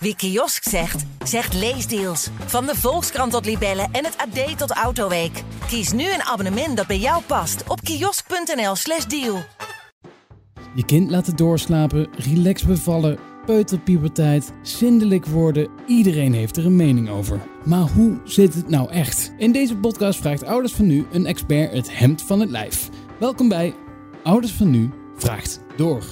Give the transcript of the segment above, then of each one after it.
Wie kiosk zegt, zegt leesdeals. Van de Volkskrant tot Libellen en het AD tot Autoweek. Kies nu een abonnement dat bij jou past op kiosk.nl/slash deal. Je kind laten doorslapen, relax bevallen, peuterpuberteit, zindelijk worden. Iedereen heeft er een mening over. Maar hoe zit het nou echt? In deze podcast vraagt Ouders van Nu een expert het hemd van het lijf. Welkom bij Ouders van Nu vraagt door.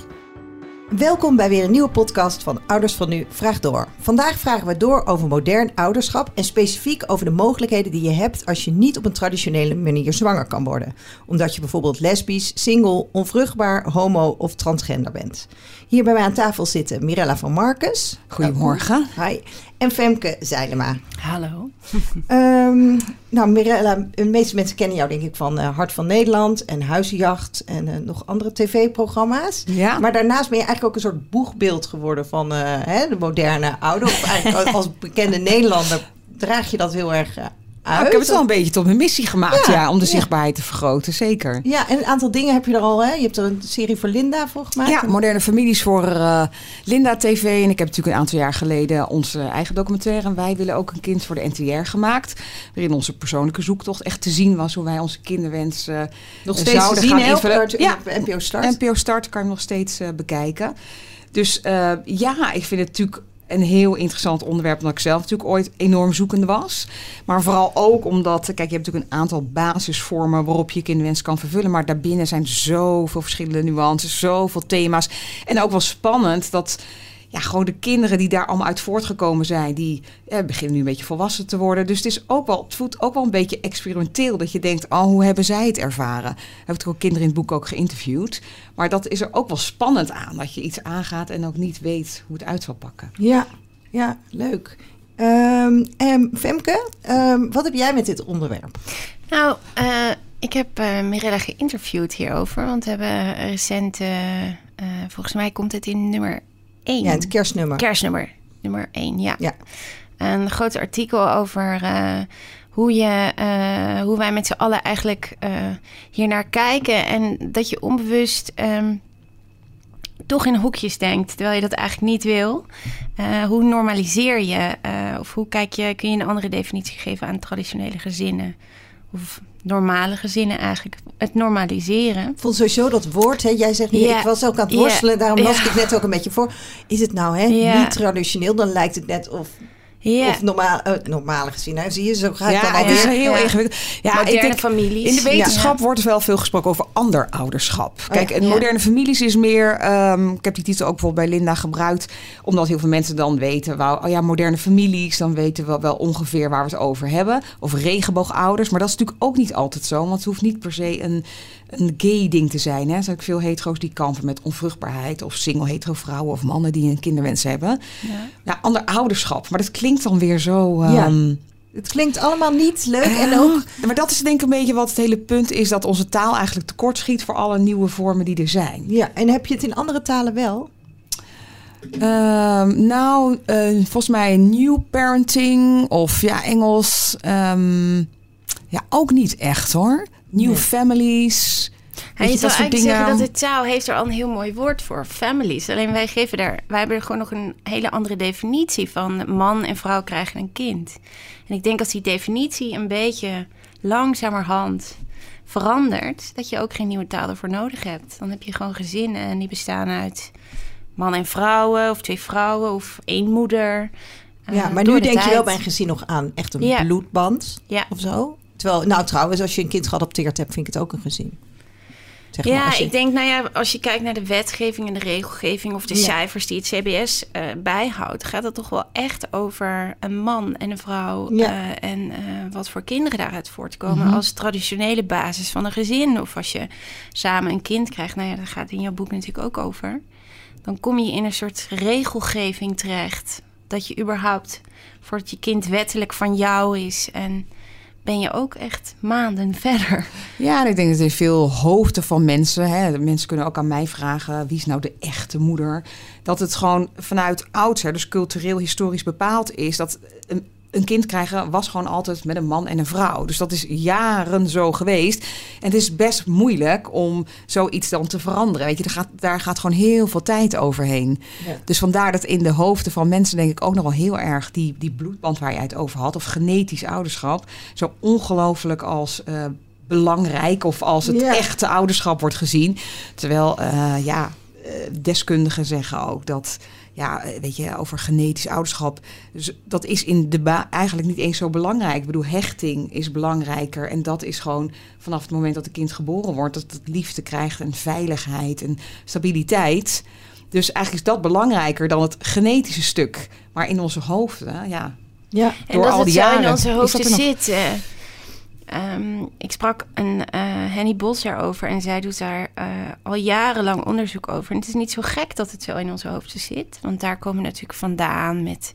Welkom bij weer een nieuwe podcast van Ouders van Nu Vraag Door. Vandaag vragen we door over modern ouderschap en specifiek over de mogelijkheden die je hebt als je niet op een traditionele manier zwanger kan worden. Omdat je bijvoorbeeld lesbisch, single, onvruchtbaar, homo of transgender bent. Hier bij mij aan tafel zitten Mirella van Marcus. Goedemorgen. Hi. En Femke Zeilema. Hallo. Um, nou, Mirella, de meeste mensen kennen jou denk ik van uh, Hart van Nederland en Huizenjacht en uh, nog andere tv-programma's. Ja. Maar daarnaast ben je eigenlijk ook een soort boegbeeld geworden van uh, hè, de moderne ouder. Of eigenlijk als bekende Nederlander draag je dat heel erg nou, ik heb het wel een beetje tot mijn missie gemaakt, ja, ja om de zichtbaarheid te vergroten, zeker. Ja, en een aantal dingen heb je er al, hè? Je hebt er een serie voor Linda voor gemaakt. Ja, Moderne Families voor uh, Linda TV. En ik heb natuurlijk een aantal jaar geleden onze eigen documentaire... En Wij willen ook een kind voor de NTR gemaakt. Waarin onze persoonlijke zoektocht echt te zien was... hoe wij onze kinderwens uh, nog steeds te zien, gaan invullen. Ja, NPO Start. NPO Start kan je nog steeds uh, bekijken. Dus ja, ik vind het natuurlijk een heel interessant onderwerp, omdat ik zelf natuurlijk ooit enorm zoekende was. Maar vooral ook omdat, kijk, je hebt natuurlijk een aantal basisvormen waarop je kinderwens kan vervullen. Maar daarbinnen zijn zoveel verschillende nuances, zoveel thema's. En ook wel spannend dat ja, gewoon de kinderen die daar allemaal uit voortgekomen zijn, die ja, beginnen nu een beetje volwassen te worden. Dus het, is ook wel, het voelt ook wel een beetje experimenteel. Dat je denkt, oh, hoe hebben zij het ervaren? Heb ik ook kinderen in het boek ook geïnterviewd. Maar dat is er ook wel spannend aan. Dat je iets aangaat en ook niet weet hoe het uit zal pakken. Ja, ja leuk. Um, um, Femke, um, wat heb jij met dit onderwerp? Nou, uh, ik heb uh, Mirella geïnterviewd hierover. Want we hebben recent, uh, volgens mij komt het in nummer 1. Ja, het kerstnummer. Kerstnummer, nummer 1, ja. ja. Een groot artikel over uh, hoe, je, uh, hoe wij met z'n allen eigenlijk uh, hier naar kijken. En dat je onbewust um, toch in hoekjes denkt, terwijl je dat eigenlijk niet wil. hoe normaliseer je, of hoe kijk je, kun je een andere definitie geven aan traditionele gezinnen? Of normale gezinnen eigenlijk. Het normaliseren. Ik vond sowieso dat woord, hè, jij zegt, ja. ik was ook aan het worstelen, daarom las ik het net ook een beetje voor. Is het nou hè, niet traditioneel, dan lijkt het net of... Ja. Of normaal, uh, normale gezien. Hè? Zie je, zo ga ik ja, dan alweer. Het is heel ingewikkeld. Ja, moderne ik denk, families. In de wetenschap wordt wel veel gesproken over anderouderschap. Kijk, en moderne families is meer... Um, ik heb die titel ook bijvoorbeeld bij Linda gebruikt... omdat heel veel mensen dan weten... Wou, oh ja, moderne families, dan weten we wel ongeveer waar we het over hebben. Of regenboogouders. Maar dat is natuurlijk ook niet altijd zo. Want het hoeft niet per se een, een gay ding te zijn. Hè. Er zijn ook veel hetero's die kampen met onvruchtbaarheid... of single hetero vrouwen of mannen die een kinderwens hebben. Ja, ja ander ouderschap. Maar dat klinkt dan weer zo... Um, ja. Het klinkt allemaal niet leuk. Uh, en ook... Maar dat is denk ik een beetje wat het hele punt is... dat onze taal eigenlijk tekortschiet voor alle nieuwe vormen die er zijn. Ja, en heb je het in andere talen wel? Um, nou, uh, volgens mij new parenting of ja, Engels. Um, ja, ook niet echt hoor. New nee. families. En je zou eigenlijk dingen... zeggen dat de taal heeft er al een heel mooi woord voor, families. Alleen wij geven daar, wij hebben er gewoon nog een hele andere definitie van man en vrouw krijgen een kind. En ik denk als die definitie een beetje langzamerhand verandert, dat je ook geen nieuwe taal ervoor nodig hebt. Dan heb je gewoon gezinnen en die bestaan uit man en vrouwen, of twee vrouwen, of één moeder. Ja, maar nu denk tijd. je wel bij een gezin nog aan echt een ja. bloedband ja. of zo. Terwijl, nou trouwens, als je een kind geadopteerd hebt, vind ik het ook een gezin. Zeg ja, maar, je... ik denk, nou ja, als je kijkt naar de wetgeving en de regelgeving of de ja. cijfers die het CBS uh, bijhoudt, gaat het toch wel echt over een man en een vrouw ja. uh, en uh, wat voor kinderen daaruit voortkomen -hmm. als traditionele basis van een gezin. Of als je samen een kind krijgt, nou ja, daar gaat het in jouw boek natuurlijk ook over. Dan kom je in een soort regelgeving terecht dat je überhaupt voordat je kind wettelijk van jou is en ben je ook echt maanden verder. Ja, ik denk dat in veel hoofden van mensen, hè, mensen kunnen ook aan mij vragen, wie is nou de echte moeder? Dat het gewoon vanuit oudsher, dus cultureel, historisch bepaald is, dat een, een kind krijgen was gewoon altijd met een man en een vrouw. Dus dat is jaren zo geweest. En het is best moeilijk om zoiets dan te veranderen. Weet je, daar gaat, daar gaat gewoon heel veel tijd overheen. Ja. Dus vandaar dat in de hoofden van mensen denk ik ook nog wel heel erg die, die bloedband waar je het over had, of genetisch ouderschap, zo ongelooflijk als uh, belangrijk of als het echte ouderschap wordt gezien. Terwijl, uh, ja, uh, deskundigen zeggen ook dat ja, eh, weet je, over genetisch ouderschap. Dus dat is in de ba eigenlijk niet eens zo belangrijk. Ik bedoel, hechting is belangrijker. En dat is gewoon vanaf het moment dat het kind geboren wordt, dat het liefde krijgt en veiligheid en stabiliteit. Dus eigenlijk is dat belangrijker dan het genetische stuk. Maar in onze hoofden, ja. Ja, en dat al die het jaren, in onze hoofden zit. Ehm, ik sprak een uh, Henny Bos daarover en zij doet daar uh, al jarenlang onderzoek over. En het is niet zo gek dat het zo in onze hoofden zit, want daar komen we natuurlijk vandaan met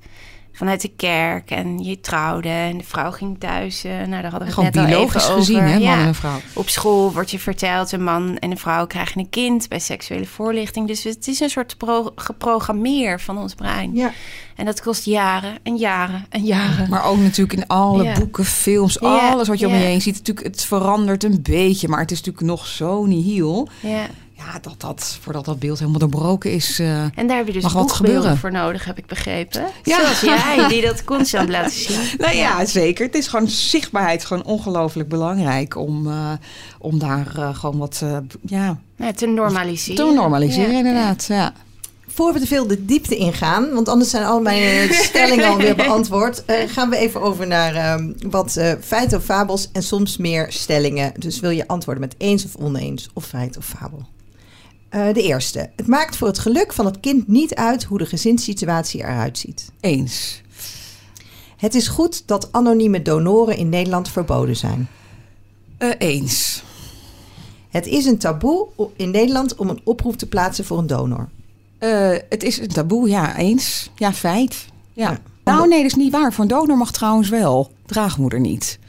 vanuit de kerk en je trouwde en de vrouw ging thuis. Uh, nou, daar hadden we het net al even gezien, over. hè, man ja. en vrouw. Op school wordt je verteld, een man en een vrouw krijgen een kind bij seksuele voorlichting. Dus het is een soort geprogrammeer van ons brein. Ja. En dat kost jaren en jaren en jaren. Maar ook natuurlijk in alle boeken, films, alles wat je om je heen ziet. Natuurlijk, het verandert een beetje, maar het is natuurlijk nog zo nihil. Ja ja, dat dat, voordat dat beeld helemaal doorbroken is, uh, En daar heb je dus mag wat gebeuren. voor nodig, heb ik begrepen. Ja. Zoals jij, die dat constant laat zien. Nou ja, zeker. Het is gewoon zichtbaarheid gewoon ongelooflijk belangrijk om, uh, om daar uh, gewoon wat, ja... ja... Te normaliseren. Te normaliseren, inderdaad, ja. Voor we te veel de diepte ingaan, want anders zijn al mijn stellingen alweer beantwoord, uh, gaan we even over naar uh, wat uh, feiten of fabels en soms meer stellingen. Dus wil je antwoorden met eens of oneens, of feit of fabel? Uh, de eerste. Het maakt voor het geluk van het kind niet uit hoe de gezinssituatie eruit ziet. Eens. Het is goed dat anonieme donoren in Nederland verboden zijn. Uh, eens. Het is een taboe in Nederland om een oproep te plaatsen voor een donor. Uh, het is een taboe, ja, eens. Ja, feit. Ja. Nou, nee, dat is niet waar. Voor een donor mag trouwens wel. Draagmoeder niet.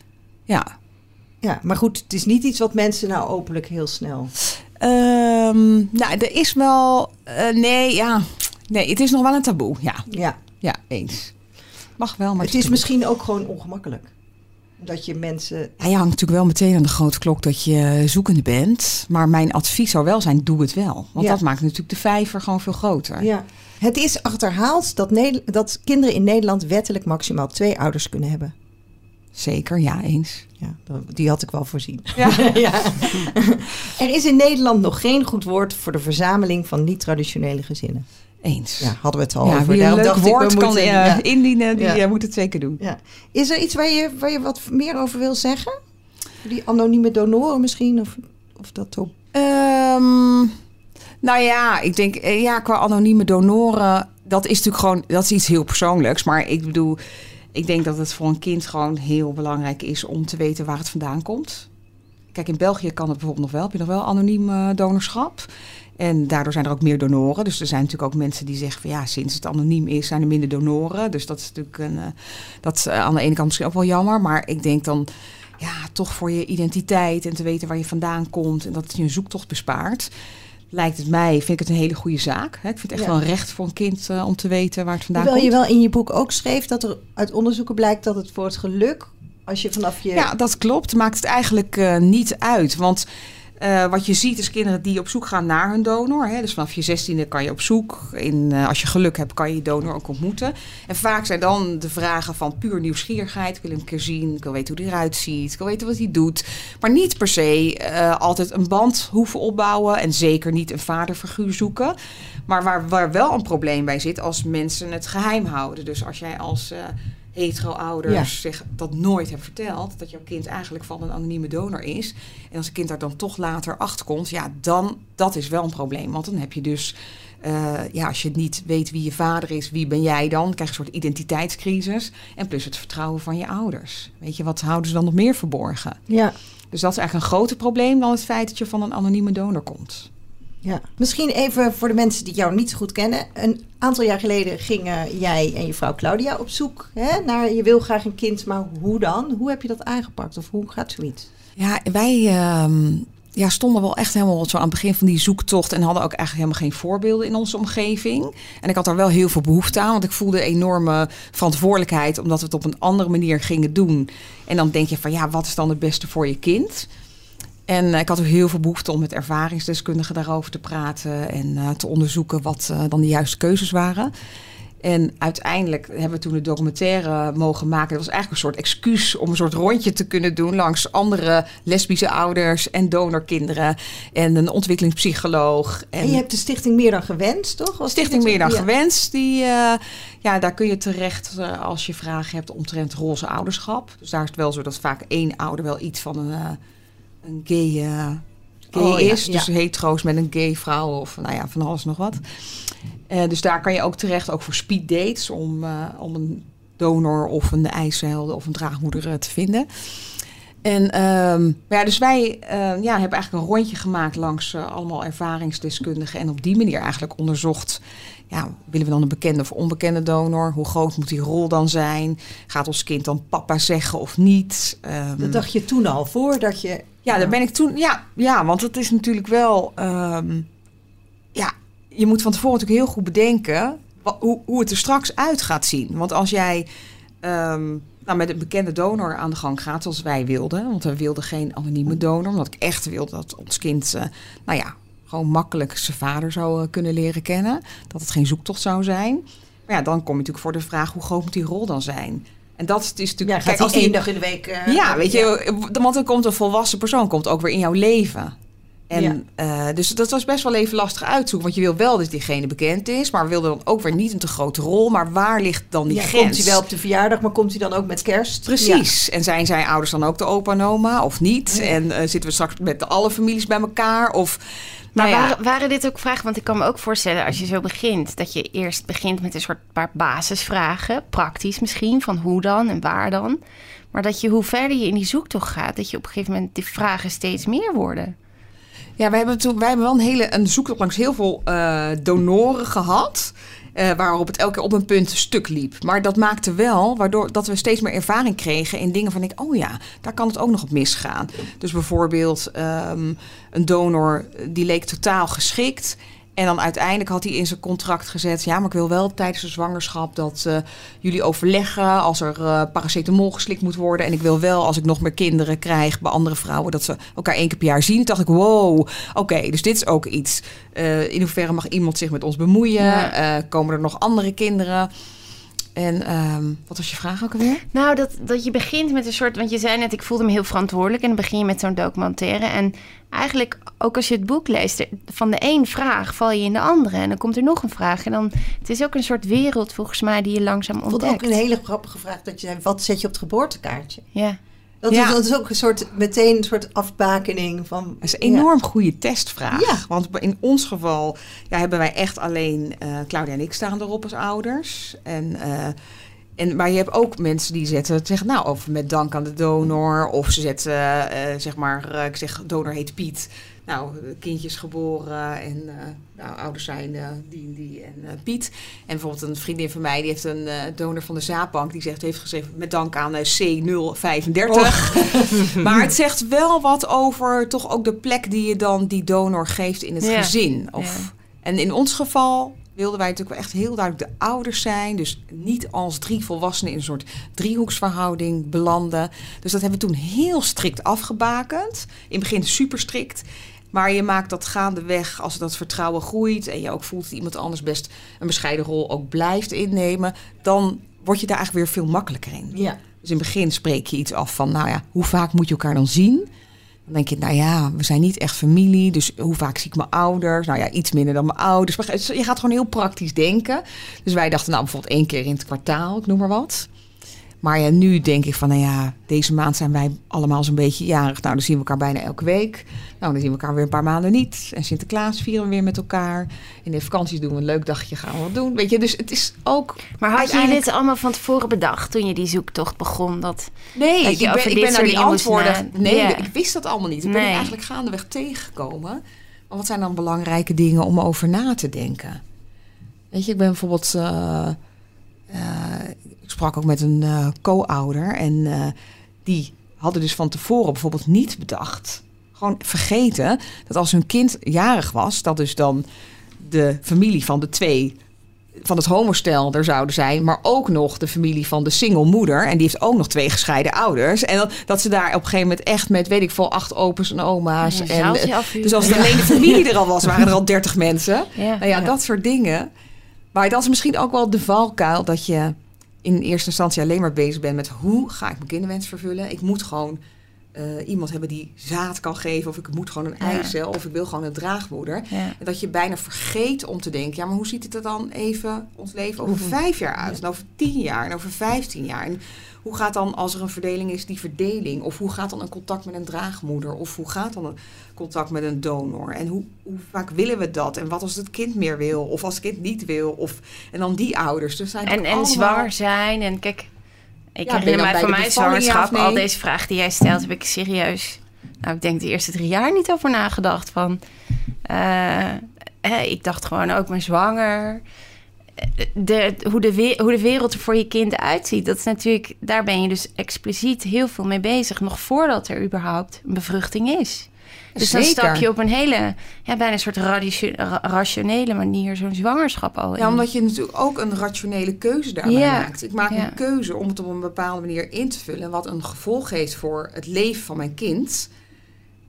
Ja. Ja, maar goed, het is niet iets wat mensen nou openlijk heel snel. Um, nou, er is wel. Uh, nee, ja. Nee, het is nog wel een taboe. Ja. Ja. Ja, eens. Mag wel, maar. Het is misschien ook gewoon ongemakkelijk. Dat je mensen. Ja, je hangt natuurlijk wel meteen aan de grote klok dat je zoekende bent. Maar mijn advies zou wel zijn: doe het wel. Want dat maakt natuurlijk de vijver gewoon veel groter. Ja. Het is achterhaald dat, dat kinderen in Nederland wettelijk maximaal twee ouders kunnen hebben. Zeker, ja, eens. Ja, die had ik wel voorzien. Ja. ja. Er is in Nederland nog geen goed woord voor de verzameling van niet-traditionele gezinnen. Eens. Ja, hadden we het al ja, over. Wie een leuk woord kan moeten, uh, indienen, die uh, moet het zeker doen. Ja. Is er iets waar je, waar je wat meer over wil zeggen? Die anonieme donoren misschien? Of, of dat op... Um, nou ja, ik denk, eh, ja, qua anonieme donoren, dat is natuurlijk gewoon, dat is iets heel persoonlijks. Maar ik bedoel, ik denk dat het voor een kind gewoon heel belangrijk is om te weten waar het vandaan komt. Kijk, in België kan het bijvoorbeeld nog wel. Heb je nog wel anoniem uh, donorschap? En daardoor zijn er ook meer donoren. Dus er zijn natuurlijk ook mensen die zeggen van ja, sinds het anoniem is, zijn er minder donoren. Dus dat is natuurlijk een, uh, dat is aan de ene kant misschien ook wel jammer. Maar ik denk dan ja, toch voor je identiteit en te weten waar je vandaan komt en dat het je een zoektocht bespaart lijkt het mij, vind ik het een hele goede zaak. Ik vind het echt wel een recht voor een kind uh, om te weten waar het vandaan Terwijl komt. je wel in je boek ook schreef dat er uit onderzoeken blijkt dat het voor het geluk, als je vanaf je... Ja, dat klopt. Maakt het eigenlijk uh, niet uit. Want uh, wat je ziet is kinderen die op zoek gaan naar hun donor. Hè. Dus vanaf je zestiende kan je op zoek. In, uh, als je geluk hebt, kan je je donor ook ontmoeten. En vaak zijn dan de vragen van puur nieuwsgierigheid. Ik wil hem een keer zien. Ik wil weten hoe hij eruit ziet. Ik wil weten wat hij doet. Maar niet per se uh, altijd een band hoeven opbouwen. En zeker niet een vaderfiguur zoeken. Maar waar, waar wel een probleem bij zit als mensen het geheim houden. Dus als jij als hetero-ouders ja. zich dat nooit hebben verteld, dat jouw kind eigenlijk van een anonieme donor is. En als een kind daar dan toch later achter komt, ja, dan dat is wel een probleem. Want dan heb je dus, uh, ja, als je niet weet wie je vader is, wie ben jij dan? krijg je een soort identiteitscrisis. En plus het vertrouwen van je ouders. Weet je, wat houden ze dan nog meer verborgen? Ja. Dus dat is eigenlijk een groter probleem dan het feit dat je van een anonieme donor komt. Ja, misschien even voor de mensen die jou niet zo goed kennen. Een aantal jaar geleden gingen jij en je vrouw Claudia op zoek hè, naar je wil graag een kind, maar hoe dan? Hoe heb je dat aangepakt of hoe gaat zoiets? Ja, wij, uh, ja, stonden wel echt helemaal zo aan het begin van die zoektocht en hadden ook eigenlijk helemaal geen voorbeelden in onze omgeving. En ik had daar wel heel veel behoefte aan, want ik voelde enorme verantwoordelijkheid omdat we het op een andere manier gingen doen. En dan denk je van ja, wat is dan het beste voor je kind? En ik had ook heel veel behoefte om met ervaringsdeskundigen daarover te praten en uh, te onderzoeken wat uh, dan de juiste keuzes waren. En uiteindelijk hebben we toen de documentaire mogen maken. Dat was eigenlijk een soort excuus om een soort rondje te kunnen doen langs andere lesbische ouders en donorkinderen en een ontwikkelingspsycholoog. En, en je hebt de Stichting Meer dan Gewenst, toch? Was Stichting Meer dan ja. Gewenst, die, uh, ja, daar kun je terecht als je vragen hebt omtrent roze ouderschap. Dus daar is het wel zo dat vaak één ouder wel iets van een, een gay, gay oh, is. Ja, dus ja. hetero's met een gay vrouw of nou ja, van alles nog wat. Uh, dus daar kan je ook terecht, ook voor speed dates, om, uh, om een donor of een eicel of een draagmoeder te vinden. En um, ja, dus wij ja, hebben eigenlijk een rondje gemaakt langs allemaal ervaringsdeskundigen. En op die manier eigenlijk onderzocht, ja, willen we dan een bekende of onbekende donor? Hoe groot moet die rol dan zijn? Gaat ons kind dan papa zeggen of niet? Um, dat dacht je toen al, voordat je... Ja, daar ben ik toen, ja, ja want het is natuurlijk wel... Um, ja, je moet van tevoren natuurlijk heel goed bedenken hoe, hoe het er straks uit gaat zien. Want als jij um, nou, met een bekende donor aan de gang gaat, zoals wij wilden, want we wilden geen anonieme donor, omdat ik echt wilde dat ons kind, uh, nou ja, gewoon makkelijk zijn vader zou uh, kunnen leren kennen, dat het geen zoektocht zou zijn. Maar ja, dan kom je natuurlijk voor de vraag hoe groot moet die rol dan zijn? En dat is natuurlijk. Ja, kijk, als één dag in de week. Uh, ja, weet je, ja. want dan komt een volwassen persoon komt ook weer in jouw leven. En, ja. uh, dus dat was best wel even lastig uitzoeken. Want je wil wel dat diegene bekend is, maar wilde dan ook weer niet een te grote rol. Maar waar ligt dan die ja, grens? Komt hij wel op de verjaardag, maar komt hij dan ook met kerst? Precies. Ja. En zijn zijn ouders dan ook de opa en oma of niet? En uh, zitten we straks met alle families bij elkaar? Of, maar nou waren, waren, dit ook vragen? Want ik kan me ook voorstellen als je zo begint, dat je eerst begint met een soort paar basisvragen, praktisch misschien, van hoe dan en waar dan. Maar dat je hoe verder je in die zoektocht gaat, dat je op een gegeven moment die vragen steeds meer worden. Ja, wij hebben, toen, wij hebben wel een hele een zoektocht langs heel veel uh, donoren gehad. Uh, waarop het elke keer op een punt stuk liep. Maar dat maakte wel waardoor dat we steeds meer ervaring kregen in dingen van ik, oh ja, daar kan het ook nog op misgaan. Dus bijvoorbeeld um, een donor die leek totaal geschikt. En dan uiteindelijk had hij in zijn contract gezet: ja, maar ik wil wel tijdens de zwangerschap dat uh, jullie overleggen als er uh, paracetamol geslikt moet worden. En ik wil wel, als ik nog meer kinderen krijg bij andere vrouwen, dat ze elkaar één keer per jaar zien. Toen dacht ik: wow, oké, okay, dus dit is ook iets. Uh, in hoeverre mag iemand zich met ons bemoeien? Ja. komen er nog andere kinderen? En um, wat was je vraag ook alweer? Nou, dat, dat je begint met een soort... Want je zei net, ik voelde me heel verantwoordelijk. En dan begin je met zo'n documentaire. En eigenlijk, ook als je het boek leest... van de één vraag val je in de andere. En dan komt er nog een vraag. En dan... Het is ook een soort wereld, volgens mij, die je langzaam ontdekt. Ik vond ook een hele grappige vraag. Dat je zei, wat zet je op het geboortekaartje? Ja. Dat, ja. is, dat, is, ook een soort, meteen een soort afbakening van... Dat is een enorm ja. goede testvraag. Ja. Want in ons geval ja, hebben wij echt alleen... Uh, Claudia en ik staan erop als ouders. En... Uh, en, maar je hebt ook mensen die zetten, zeggen, nou, of met dank aan de donor. Of ze zetten, uh, zeg maar, ik zeg, donor heet Piet. Nou, kindjes geboren en uh, nou, ouders zijn die die en Piet. En bijvoorbeeld een vriendin van mij, die heeft een donor van de zaadbank. Die zegt, heeft geschreven met dank aan C035. Oh. maar het zegt wel wat over toch ook de plek die je dan die donor geeft in het ja. gezin. Of, ja. En in ons geval wilden wij natuurlijk wel echt heel duidelijk de ouders zijn. Dus niet als drie volwassenen in een soort driehoeksverhouding belanden. Dus dat hebben we toen heel strikt afgebakend. In het begin super strikt. Maar je maakt dat gaandeweg, als dat vertrouwen groeit... en je ook voelt dat iemand anders best een bescheiden rol ook blijft innemen... dan word je daar eigenlijk weer veel makkelijker in. Ja. Dus in het begin spreek je iets af van, nou ja, hoe vaak moet je elkaar dan zien... Dan denk je, nou ja, we zijn niet echt familie. Dus hoe vaak zie ik mijn ouders? Nou ja, iets minder dan mijn ouders. Je gaat gewoon heel praktisch denken. Dus wij dachten, nou bijvoorbeeld één keer in het kwartaal, ik noem maar wat. Maar ja, nu denk ik van, nou ja, deze maand zijn wij allemaal zo'n beetje jarig. Nou, dan zien we elkaar bijna elke week. Nou, dan zien we elkaar weer een paar maanden niet. En Sinterklaas vieren we weer met elkaar. In de vakanties doen we een leuk dagje, gaan we wat doen. Weet je, dus het is ook... Maar had je dit allemaal van tevoren bedacht toen je die zoektocht begon? Dat, nee, dat je ik ben, ik ben naar die antwoorden... Nee, yeah. ik wist dat allemaal niet. Ik nee. ben ik eigenlijk gaandeweg tegengekomen. Maar wat zijn dan belangrijke dingen om over na te denken? Weet je, ik ben bijvoorbeeld... Uh, uh, ik sprak ook met een uh, co-ouder en uh, die hadden dus van tevoren bijvoorbeeld niet bedacht gewoon vergeten dat als hun kind jarig was, dat dus dan de familie van de twee van het homostel er zouden zijn, maar ook nog de familie van de single moeder. En die heeft ook nog twee gescheiden ouders. En dat, dat ze daar op een gegeven moment echt met, weet ik veel, acht opa's en oma's. en, dus als de alleen de familie er al was, waren er al dertig mensen. Ja. Nou ja, dat soort dingen. Maar dat is misschien ook wel de valkuil dat je in eerste instantie alleen maar bezig bent met hoe ga ik mijn kinderwens vervullen. Ik moet gewoon uh, iemand hebben die zaad kan geven. Of ik moet gewoon een ja. eicel. Of ik wil gewoon een draagmoeder. En dat je bijna vergeet om te denken. Ja, maar hoe ziet het er dan even ons leven over vijf jaar uit? En over tien jaar en over vijftien jaar. En hoe gaat dan als er een verdeling is, die verdeling? Of hoe gaat dan een contact met een draagmoeder? Of hoe gaat dan een contact met een donor? En hoe, hoe vaak willen we dat? En wat als het kind meer wil? Of als het kind niet wil? Of, en dan die ouders. Dus zijn en, en zwanger zijn. En kijk, ik ja, herinner mij van mijn zwangerschap, al deze vragen die jij stelt, heb ik serieus, nou ik denk de eerste drie jaar niet over nagedacht. Van, uh, ik dacht gewoon ook, mijn zwanger. De, hoe, de, hoe de wereld er voor je kind uitziet, dat is natuurlijk, daar ben je dus expliciet heel veel mee bezig, nog voordat er überhaupt een bevruchting is. Dus dan stap je op een hele, ja, bijna een soort rationele manier zo'n zwangerschap al Ja, omdat je natuurlijk ook een rationele keuze daarbij maakt. Ik maak een keuze om het op een bepaalde manier in te vullen. Wat een gevolg heeft voor het leven van mijn kind.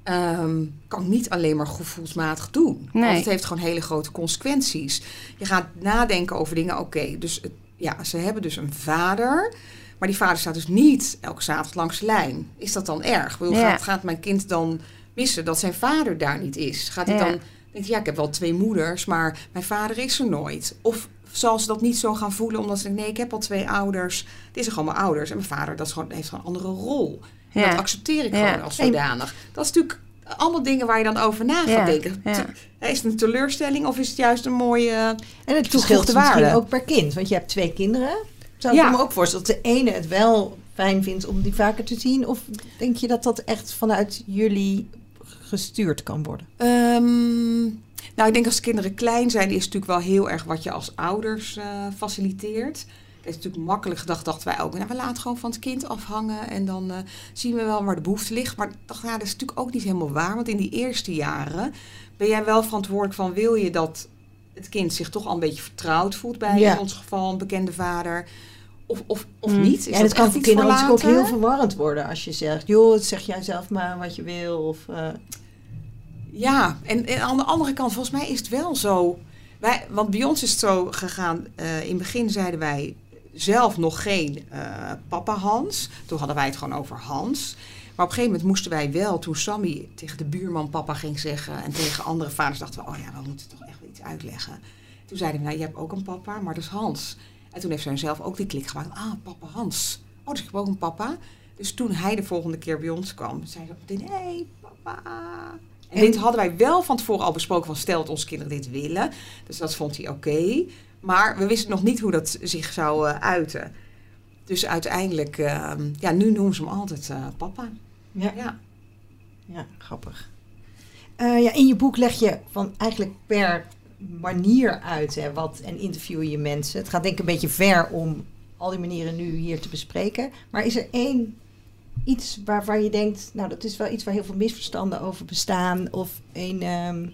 Um, kan ik niet alleen maar gevoelsmatig doen. Nee. Want het heeft gewoon hele grote consequenties. Je gaat nadenken over dingen. Oké, dus ja, ze hebben dus een vader. Maar die vader staat dus niet elke zaterdag langs de lijn. Is dat dan erg? Wil, gaat, gaat mijn kind dan missen dat zijn vader daar niet is? Gaat hij dan denken, ja, ik heb wel twee moeders, maar mijn vader is er nooit? Of zal ze dat niet zo gaan voelen, omdat ze denken, nee, ik heb al twee ouders. Dit zijn gewoon mijn ouders. En mijn vader dat is gewoon, heeft gewoon een andere rol. En dat accepteer ik gewoon als zodanig. Dat is natuurlijk allemaal dingen waar je dan over na gaat denken. Is het een teleurstelling of is het juist een mooie En het verschilt waarde ook per kind. Want je hebt twee kinderen. Zou ik me ook voorstellen dat de ene het wel fijn vindt om die vaker te zien? Of denk je dat dat echt vanuit jullie gestuurd kan worden? Um, nou, ik denk als kinderen klein zijn, is het natuurlijk wel heel erg wat je als ouders uh, faciliteert. Het is natuurlijk makkelijk gedacht, dachten wij ook. Nou, we laten gewoon van het kind afhangen en dan uh, zien we wel waar de behoefte ligt. Maar dacht, ja, dat is natuurlijk ook niet helemaal waar. Want in die eerste jaren ben jij wel verantwoordelijk van, wil je dat het kind zich toch al een beetje vertrouwd voelt bij in ons geval een bekende vader of, of, of mm. niet? Is en het kan voor kinderen natuurlijk ook heel verwarrend worden als je zegt, joh, zeg jij zelf maar wat je wil. Of, uh... Ja, en, en, aan de andere kant, volgens mij is het wel zo. Wij, want bij ons is het zo gegaan. Uh, in het begin zeiden wij zelf nog geen uh, papa Hans. Toen hadden wij het gewoon over Hans. Maar op een gegeven moment moesten wij wel, toen Sammy tegen de buurman papa ging zeggen. en tegen andere vaders dachten we: oh ja, we moeten toch echt wel iets uitleggen. Toen zeiden we: nou, je hebt ook een papa, maar dat is Hans. En toen heeft zij zelf ook die klik gemaakt. Ah, papa Hans. Oh, dus ik heb ook een papa. Dus toen hij de volgende keer bij ons kwam, zei ze hey, papa. En, dit hadden wij wel van tevoren al besproken van stel dat onze kinderen dit willen. Dus dat vond hij oké. Maar we wisten nog niet hoe dat zich zou uh, uiten. Dus uiteindelijk, uh, ja, nu noemen ze hem altijd uh, papa. Ja. ja. Ja, grappig. Uh, ja, in je boek leg je van eigenlijk per manier uit hè, wat, en interview je mensen. Het gaat denk ik een beetje ver om al die manieren nu hier te bespreken. Maar is er één iets waarvan je denkt, nou dat is wel iets waar heel veel misverstanden over bestaan? Of een. Ehm,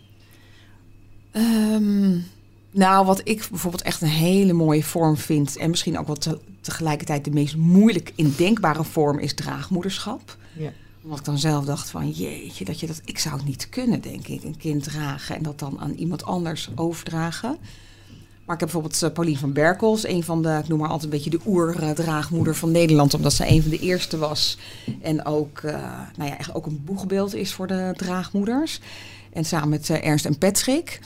ehm, nou, wat ik bijvoorbeeld echt een hele mooie vorm vind, en misschien ook wel tegelijkertijd de meest moeilijk indenkbare vorm, is draagmoederschap. Ja omdat ik dan zelf dacht van jeetje, dat je dat, ik zou het niet kunnen, denk ik, een kind dragen en dat dan aan iemand anders overdragen. Maar ik heb bijvoorbeeld uh, Pauline van Berkels, een van de, ik noem maar altijd een beetje de oerdraagmoeder van Nederland, omdat ze een van de eerste was. En ook, uh, nou ja, echt ook een boegbeeld is voor de draagmoeders. En samen met uh, Ernst en Patrick.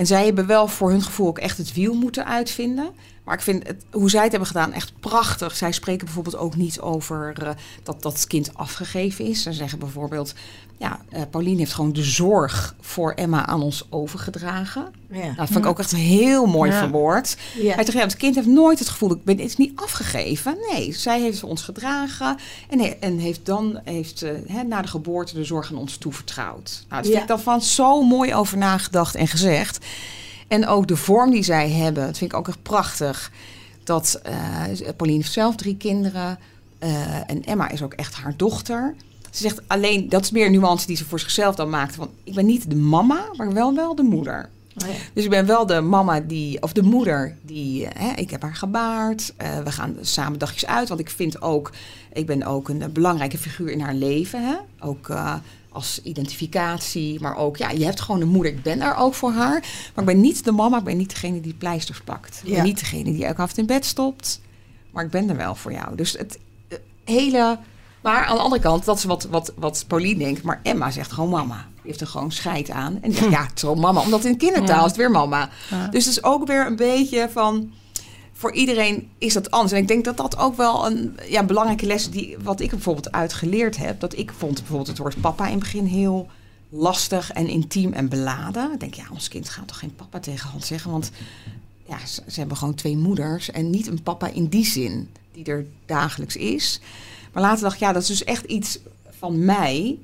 En zij hebben wel voor hun gevoel ook echt het wiel moeten uitvinden. Maar ik vind het, hoe zij het hebben gedaan echt prachtig. Zij spreken bijvoorbeeld ook niet over uh, dat dat kind afgegeven is. Ze zeggen bijvoorbeeld, ja, uh, Pauline heeft gewoon de zorg voor Emma aan ons overgedragen. Ja. Nou, dat vind ik ook echt heel mooi ja. verwoord. Ja. Hij zegt, ja, het kind heeft nooit het gevoel, ik ben het is niet afgegeven. Nee, zij heeft ons gedragen en, en heeft dan, heeft, uh, na de geboorte de zorg aan ons toevertrouwd. Nou, dat vind ik dan van zo mooi over nagedacht en gezegd. En ook de vorm die zij hebben, dat vind ik ook echt prachtig. Dat uh, Pauline heeft zelf drie kinderen. Uh, en Emma is ook echt haar dochter. Ze zegt alleen, dat is meer nuance die ze voor zichzelf dan maakt. Van, ik ben niet de mama, maar wel wel de moeder. Oh ja. Dus ik ben wel de mama die, of de moeder die, eh, hè, ik heb haar gebaard. Uh, we gaan samen dagjes uit, want ik vind ook, ik ben ook een, belangrijke figuur in haar leven. Hè? Ook uh, als identificatie, maar ook, ja, je hebt gewoon een moeder. Ik ben er ook voor haar. Maar ik ben niet de mama, ik ben niet degene die pleisters plakt. Ik ben niet degene die elke avond in bed stopt. Maar ik ben er wel voor jou. Dus het hele maar aan de andere kant, dat is wat, wat, wat Pauline denkt. Maar Emma zegt gewoon mama. Die heeft er gewoon scheid aan. En die zegt, ja, het is mama. Omdat in kindertaal is het weer mama. Dus het is ook weer een beetje van... Voor iedereen is dat anders. En ik denk dat dat ook wel een ja, belangrijke les... Die, wat ik bijvoorbeeld uitgeleerd heb. Dat ik vond bijvoorbeeld het woord papa in het begin heel lastig en intiem en beladen. Ik denk, ja, ons kind gaat toch geen papa tegen hand zeggen? Want ja, ze, hebben gewoon twee moeders. En niet een papa in die zin die er dagelijks is. Maar later dacht ik, ja, dat is dus echt iets van mij.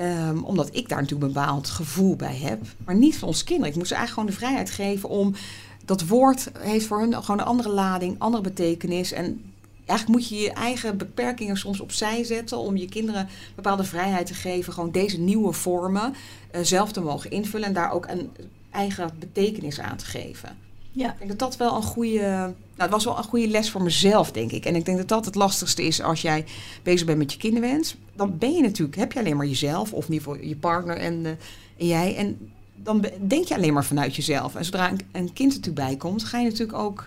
Um, omdat ik daar natuurlijk een bepaald gevoel bij heb. Maar niet van ons kinderen. Ik moest ze eigenlijk gewoon de vrijheid geven om... Dat woord heeft voor hun gewoon een andere lading, andere betekenis. En eigenlijk moet je je eigen beperkingen soms opzij zetten... om je kinderen bepaalde vrijheid te geven. Gewoon deze nieuwe vormen uh, zelf te mogen invullen. En daar ook een eigen betekenis aan te geven. Ja. Ik denk dat dat wel een goede. Nou, het was wel een goede les voor mezelf, denk ik. En ik denk dat dat het lastigste is als jij bezig bent met je kinderwens. Dan ben je natuurlijk, heb je alleen maar jezelf, of in ieder geval je partner en, uh, en jij. En dan denk je alleen maar vanuit jezelf. En zodra een, een kind er bij komt, ga je natuurlijk ook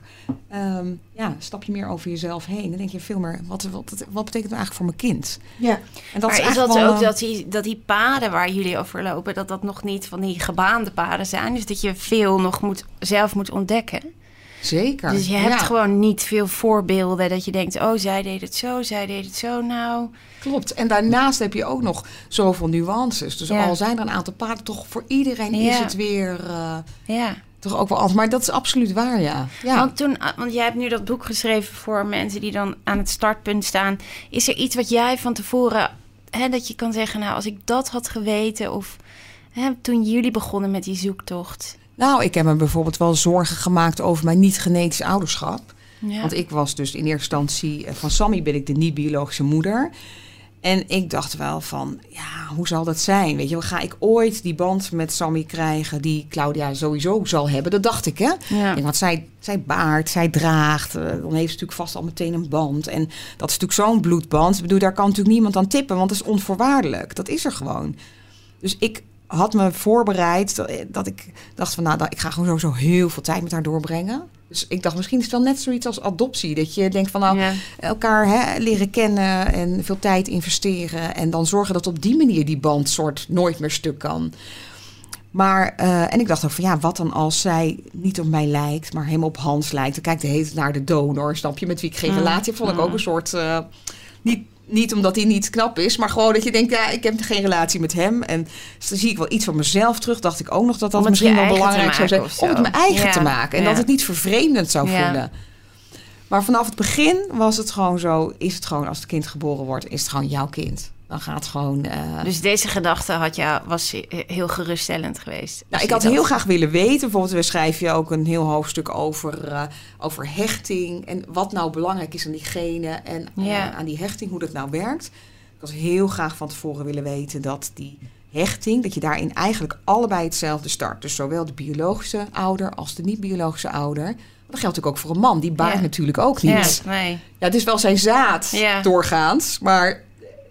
um, ja, stap je meer over jezelf heen. Dan denk je veel meer, wat, wat, wat betekent het eigenlijk voor mijn kind? Ja. En dat maar is, is dat ook dat die, dat die paden waar jullie over lopen, dat dat nog niet van die gebaande paden zijn? Dus dat je veel nog moet, zelf moet ontdekken? Zeker. Dus je hebt gewoon niet veel voorbeelden dat je denkt: oh, zij deed het zo, zij deed het zo. Nou. Klopt. En daarnaast heb je ook nog zoveel nuances. Dus al zijn er een aantal paarden, toch voor iedereen is het weer. Uh, ja. Toch ook wel anders. Maar dat is absoluut waar, ja. ja. Want, toen, want jij hebt nu dat boek geschreven voor mensen die dan aan het startpunt staan. Is er iets wat jij van tevoren, hè, dat je kan zeggen, nou, als ik dat had geweten, of hè, toen jullie begonnen met die zoektocht? Nou, ik heb me bijvoorbeeld wel zorgen gemaakt over mijn niet-genetisch ouderschap. Want ik was dus in eerste instantie eh, van Sammy ben ik de niet-biologische moeder. En ik dacht wel van, ja, hoe zal dat zijn? Weet je, ga ik ooit die band met Sammy krijgen die Claudia sowieso zal hebben? Dat dacht ik, hè? Ja. want zij, zij baart, zij draagt, eh, dan heeft ze natuurlijk vast al meteen een band. En dat is natuurlijk zo'n bloedband. Ik bedoel, daar kan natuurlijk niemand aan tippen, want dat is onvoorwaardelijk. Dat is er gewoon. Dus ik had me voorbereid dat, dat ik dacht van, nou, ik ga gewoon sowieso heel veel tijd met haar doorbrengen. Dus ik dacht, misschien is het wel net zoiets als adoptie. Dat je denkt van nou, elkaar hè, leren kennen en veel tijd investeren. En dan zorgen dat op die manier die band soort nooit meer stuk kan. Maar, uh, en ik dacht ook van ja, wat dan als zij niet op mij lijkt, maar helemaal op Hans lijkt. Dan kijkt de hele naar de donor, snap je, met wie ik geen mm. relatie heb. Vond ik ook mm. een soort, uh, niet niet omdat hij niet knap is, maar gewoon dat je denkt, ja, ik heb geen relatie met hem. En dus dan zie ik wel iets van mezelf terug. Dacht ik ook nog dat dat misschien wel belangrijk zou zijn. Om het mijn eigen te maken. En dat het niet vervreemdend zou voelen. Maar vanaf het begin was het gewoon zo, is het gewoon als het kind geboren wordt, is het gewoon jouw kind dan gaat gewoon. Uh... Dus deze gedachte had ja, was heel geruststellend geweest. Nou, ik had heel graag willen weten. Bijvoorbeeld, we schrijven je ook een heel hoofdstuk over, uh, over hechting. En wat nou belangrijk is aan diegene. En uh, aan die hechting, hoe dat nou werkt. Ik had heel graag van tevoren willen weten dat die hechting, dat je daarin eigenlijk allebei hetzelfde start. Dus zowel de biologische ouder als de niet-biologische ouder. Dat geldt natuurlijk ook voor een man. Die baart natuurlijk ook niet. Ja, nee. ja, het is wel zijn zaad doorgaans. Maar eh,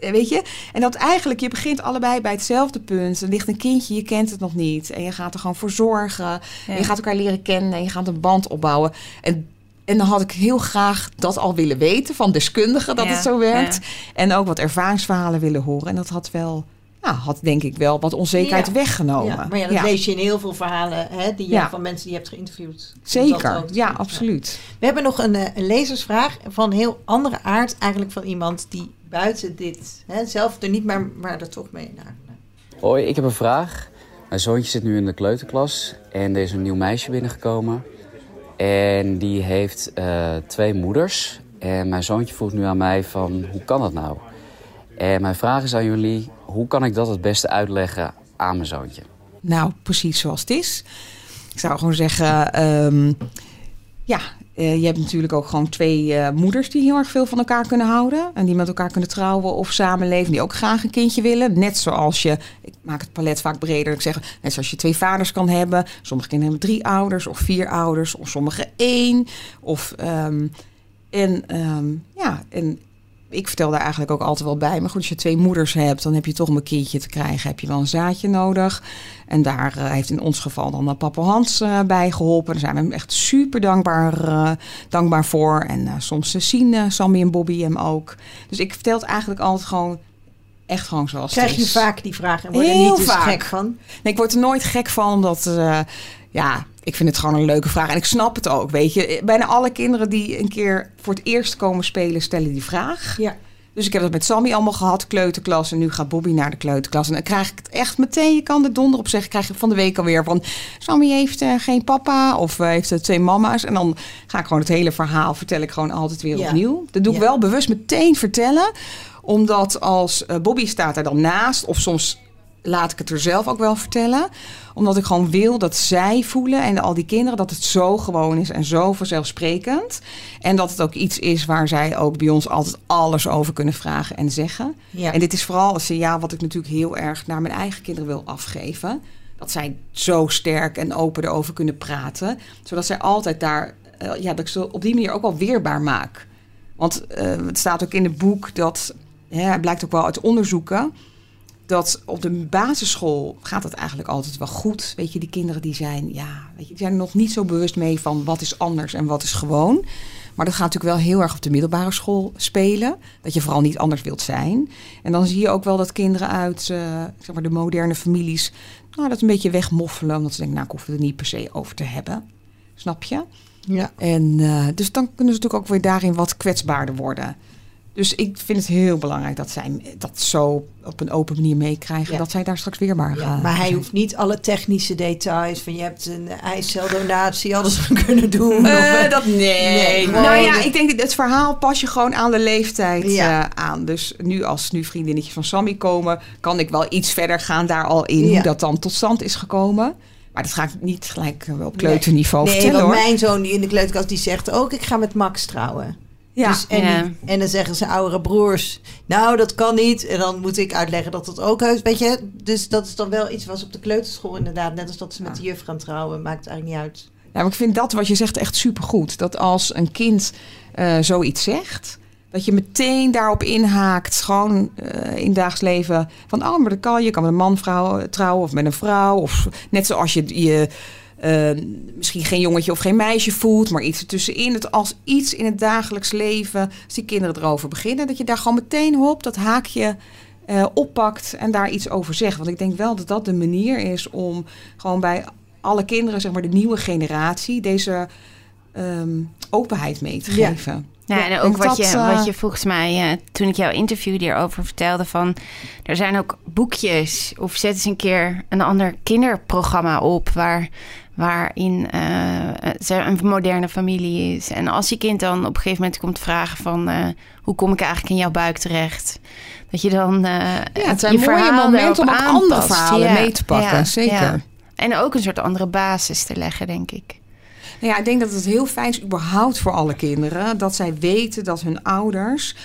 weet je? En dat eigenlijk, je begint allebei bij hetzelfde punt. Er ligt een kindje, je kent het nog niet. En je gaat er gewoon voor zorgen. En je gaat elkaar leren kennen en je gaat een band opbouwen. En, en dan had ik heel graag dat al willen weten van deskundigen dat het zo werkt. En ook wat ervaringsverhalen willen horen. En dat had wel nou, had denk ik wel wat onzekerheid weggenomen. Ja, maar ja, dat lees je in heel veel verhalen hè, die je van mensen die je hebt geïnterviewd. Zeker, ja, absoluut. We hebben nog een, eh, een lezersvraag van heel andere aard, eigenlijk van iemand die buiten dit, hè, zelf er niet, maar, maar er toch mee naar. Hoi, ik heb een vraag. Mijn zoontje zit nu in de kleuterklas en er is een nieuw meisje binnengekomen. En die heeft uh, twee moeders. En mijn zoontje vroeg nu aan mij van, hoe kan dat nou? En mijn vraag is aan jullie, hoe kan ik dat het beste uitleggen aan mijn zoontje? Nou, precies zoals het is. Ik zou gewoon zeggen, um, ja, Uh, je hebt natuurlijk ook gewoon twee uh, moeders die heel erg veel van elkaar kunnen houden. En die met elkaar kunnen trouwen of samenleven. Die ook graag een kindje willen. Net zoals je, ik maak het palet vaak breder. Ik zeg, net zoals je twee vaders kan hebben. Sommige kinderen hebben drie ouders of vier ouders. Of sommige één. Of, um, en um, ja, en ik vertel daar eigenlijk ook altijd wel bij. Maar goed, als je twee moeders hebt, dan heb je toch om een kindje te krijgen, heb je wel een zaadje nodig. En daar uh, heeft in ons geval dan papa Hans uh, bij geholpen. Daar zijn we hem echt super dankbaar, uh, dankbaar voor. En soms zien Sammy en Bobby hem ook. Dus ik vertel het eigenlijk altijd gewoon echt gewoon zoals Krijg je vaak die vraag en word je Heel niet dus vaak. gek van? Nee, ik word er nooit gek van, omdat... ja, ik vind het gewoon een leuke vraag. En ik snap het ook, weet je. Bijna alle kinderen die een keer voor het eerst komen spelen, stellen die vraag. Ja. Dus ik heb dat met Sammy allemaal gehad, kleuterklas. En nu gaat Bobby naar de kleuterklas. En dan krijg ik het echt meteen, je kan er donder op zeggen, krijg ik van de week alweer van... Sammy heeft uh, geen papa of uh, heeft uh, twee mama's. En dan ga ik gewoon het hele verhaal, vertel ik gewoon altijd weer Ja. opnieuw. Dat doe ik Ja. wel bewust meteen vertellen. Omdat als eh, Bobby staat er dan naast, of soms laat ik het er zelf ook wel vertellen. Omdat ik gewoon wil dat zij voelen en al die kinderen dat het zo gewoon is en zo vanzelfsprekend. En dat het ook iets is waar zij ook bij ons altijd alles over kunnen vragen en zeggen. Ja. En dit is vooral een signaal wat ik natuurlijk heel erg naar mijn eigen kinderen wil afgeven. Dat zij zo sterk en open erover kunnen praten. Zodat zij altijd daar, eh, ja, dat ik ze op die manier ook wel weerbaar maak. Want eh, het staat ook in het boek dat, hè, het blijkt ook wel uit onderzoeken, dat op de basisschool gaat het eigenlijk altijd wel goed. Weet je, die kinderen die zijn, ja, weet je, die zijn nog niet zo bewust mee van wat is anders en wat is gewoon. Maar dat gaat natuurlijk wel heel erg op de middelbare school spelen. Dat je vooral niet anders wilt zijn. En dan zie je ook wel dat kinderen uit eh, zeg maar de moderne families nou, dat een beetje wegmoffelen. Omdat ze denken, nou, ik hoef het er niet per se over te hebben. Snap je? Ja. En eh, dus dan kunnen ze natuurlijk ook weer daarin wat kwetsbaarder worden. Dus ik vind het heel belangrijk dat zij dat zo op een open manier meekrijgen. Ja. Dat zij daar straks weerbaar Ja, gaan. maar hij hoeft niet alle technische details van je hebt een eiceldonatie alles kunnen doen. Eh, Of, eh, dat nee. Nee, nou nee, ja, ik denk dat het verhaal pas je gewoon aan de leeftijd Ja. eh, aan. Dus nu als nu vriendinnetjes van Sammy komen, kan ik wel iets verder gaan daar al in hoe dat dan tot stand is gekomen. Maar dat ga ik niet gelijk eh, op kleuterniveau nee, vertellen want hoor. mijn zoon die in de kleuterkast die zegt ook ik ga met Max trouwen. Ja. Dus, en, Ja. en dan zeggen zijn oudere broers, nou dat kan niet. En dan moet ik uitleggen dat dat ook heus, weet je. Dus dat is dan wel iets was op de kleuterschool inderdaad. Net als dat ze met de juf gaan trouwen, maakt eigenlijk niet uit. Ja, maar ik vind dat wat je zegt echt supergoed. Dat als een kind eh, zoiets zegt, dat je meteen daarop inhaakt. Gewoon eh, in het dagelijks leven. Van, oh, maar dat kan. Je kan met een man vrouw, trouwen of met een vrouw. Of net zoals je je eh, misschien geen jongetje of geen meisje voelt, maar iets ertussenin. Dat als iets in het dagelijks leven, als die kinderen erover beginnen, dat je daar gewoon meteen hop dat haakje eh, oppakt en daar iets over zegt. Want ik denk wel dat dat de manier is om gewoon bij alle kinderen, zeg maar de nieuwe generatie, deze ehm, openheid mee te Ja. geven. Ja, en ook wat, je, eh, wat je volgens mij, eh, toen ik jouw interview hierover vertelde, van er zijn ook boekjes of zet eens een keer een ander kinderprogramma op waar, waarin eh, ze een moderne familie is. En als je kind dan op een gegeven moment komt vragen van eh, hoe kom ik eigenlijk in jouw buik terecht? Dat je dan eh Ja, het zijn je mooie momenten om ook andere verhalen mee te pakken, zeker. En ook een soort andere basis te leggen, denk ik. Nou ja, ik denk dat het heel fijn is überhaupt voor alle kinderen dat zij weten dat hun ouders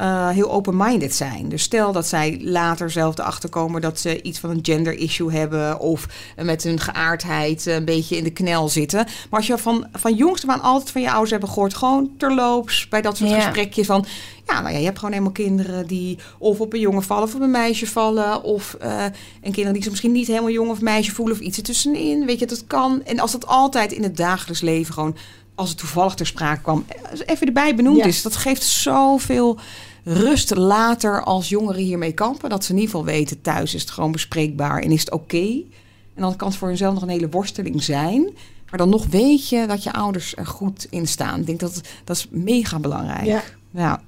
eh, heel open-minded zijn. Dus stel dat zij later zelf erachter komen dat ze iets van een gender issue hebben of met hun geaardheid een beetje in de knel zitten. Maar als je van, van jongs aan altijd van je ouders hebben gehoord, gewoon terloops bij dat soort Ja. gesprekjes van ja, nou ja, je hebt gewoon helemaal kinderen die of op een jongen vallen of op een meisje vallen. Of eh, en kinderen die zich misschien niet helemaal jong of meisje voelen of iets ertussenin. Weet je, dat kan. En als dat altijd in het dagelijks leven gewoon, als het toevallig ter sprake kwam, eh, even erbij benoemd Ja. is. Dat geeft zoveel rust later als jongeren hiermee kampen. Dat ze in ieder geval weten, thuis is het gewoon bespreekbaar en is het oké. En dan kan het voor hunzelf nog een hele worsteling zijn. Maar dan nog weet je dat je ouders er goed in staan. Ik denk dat dat is mega belangrijk. Ja. ja.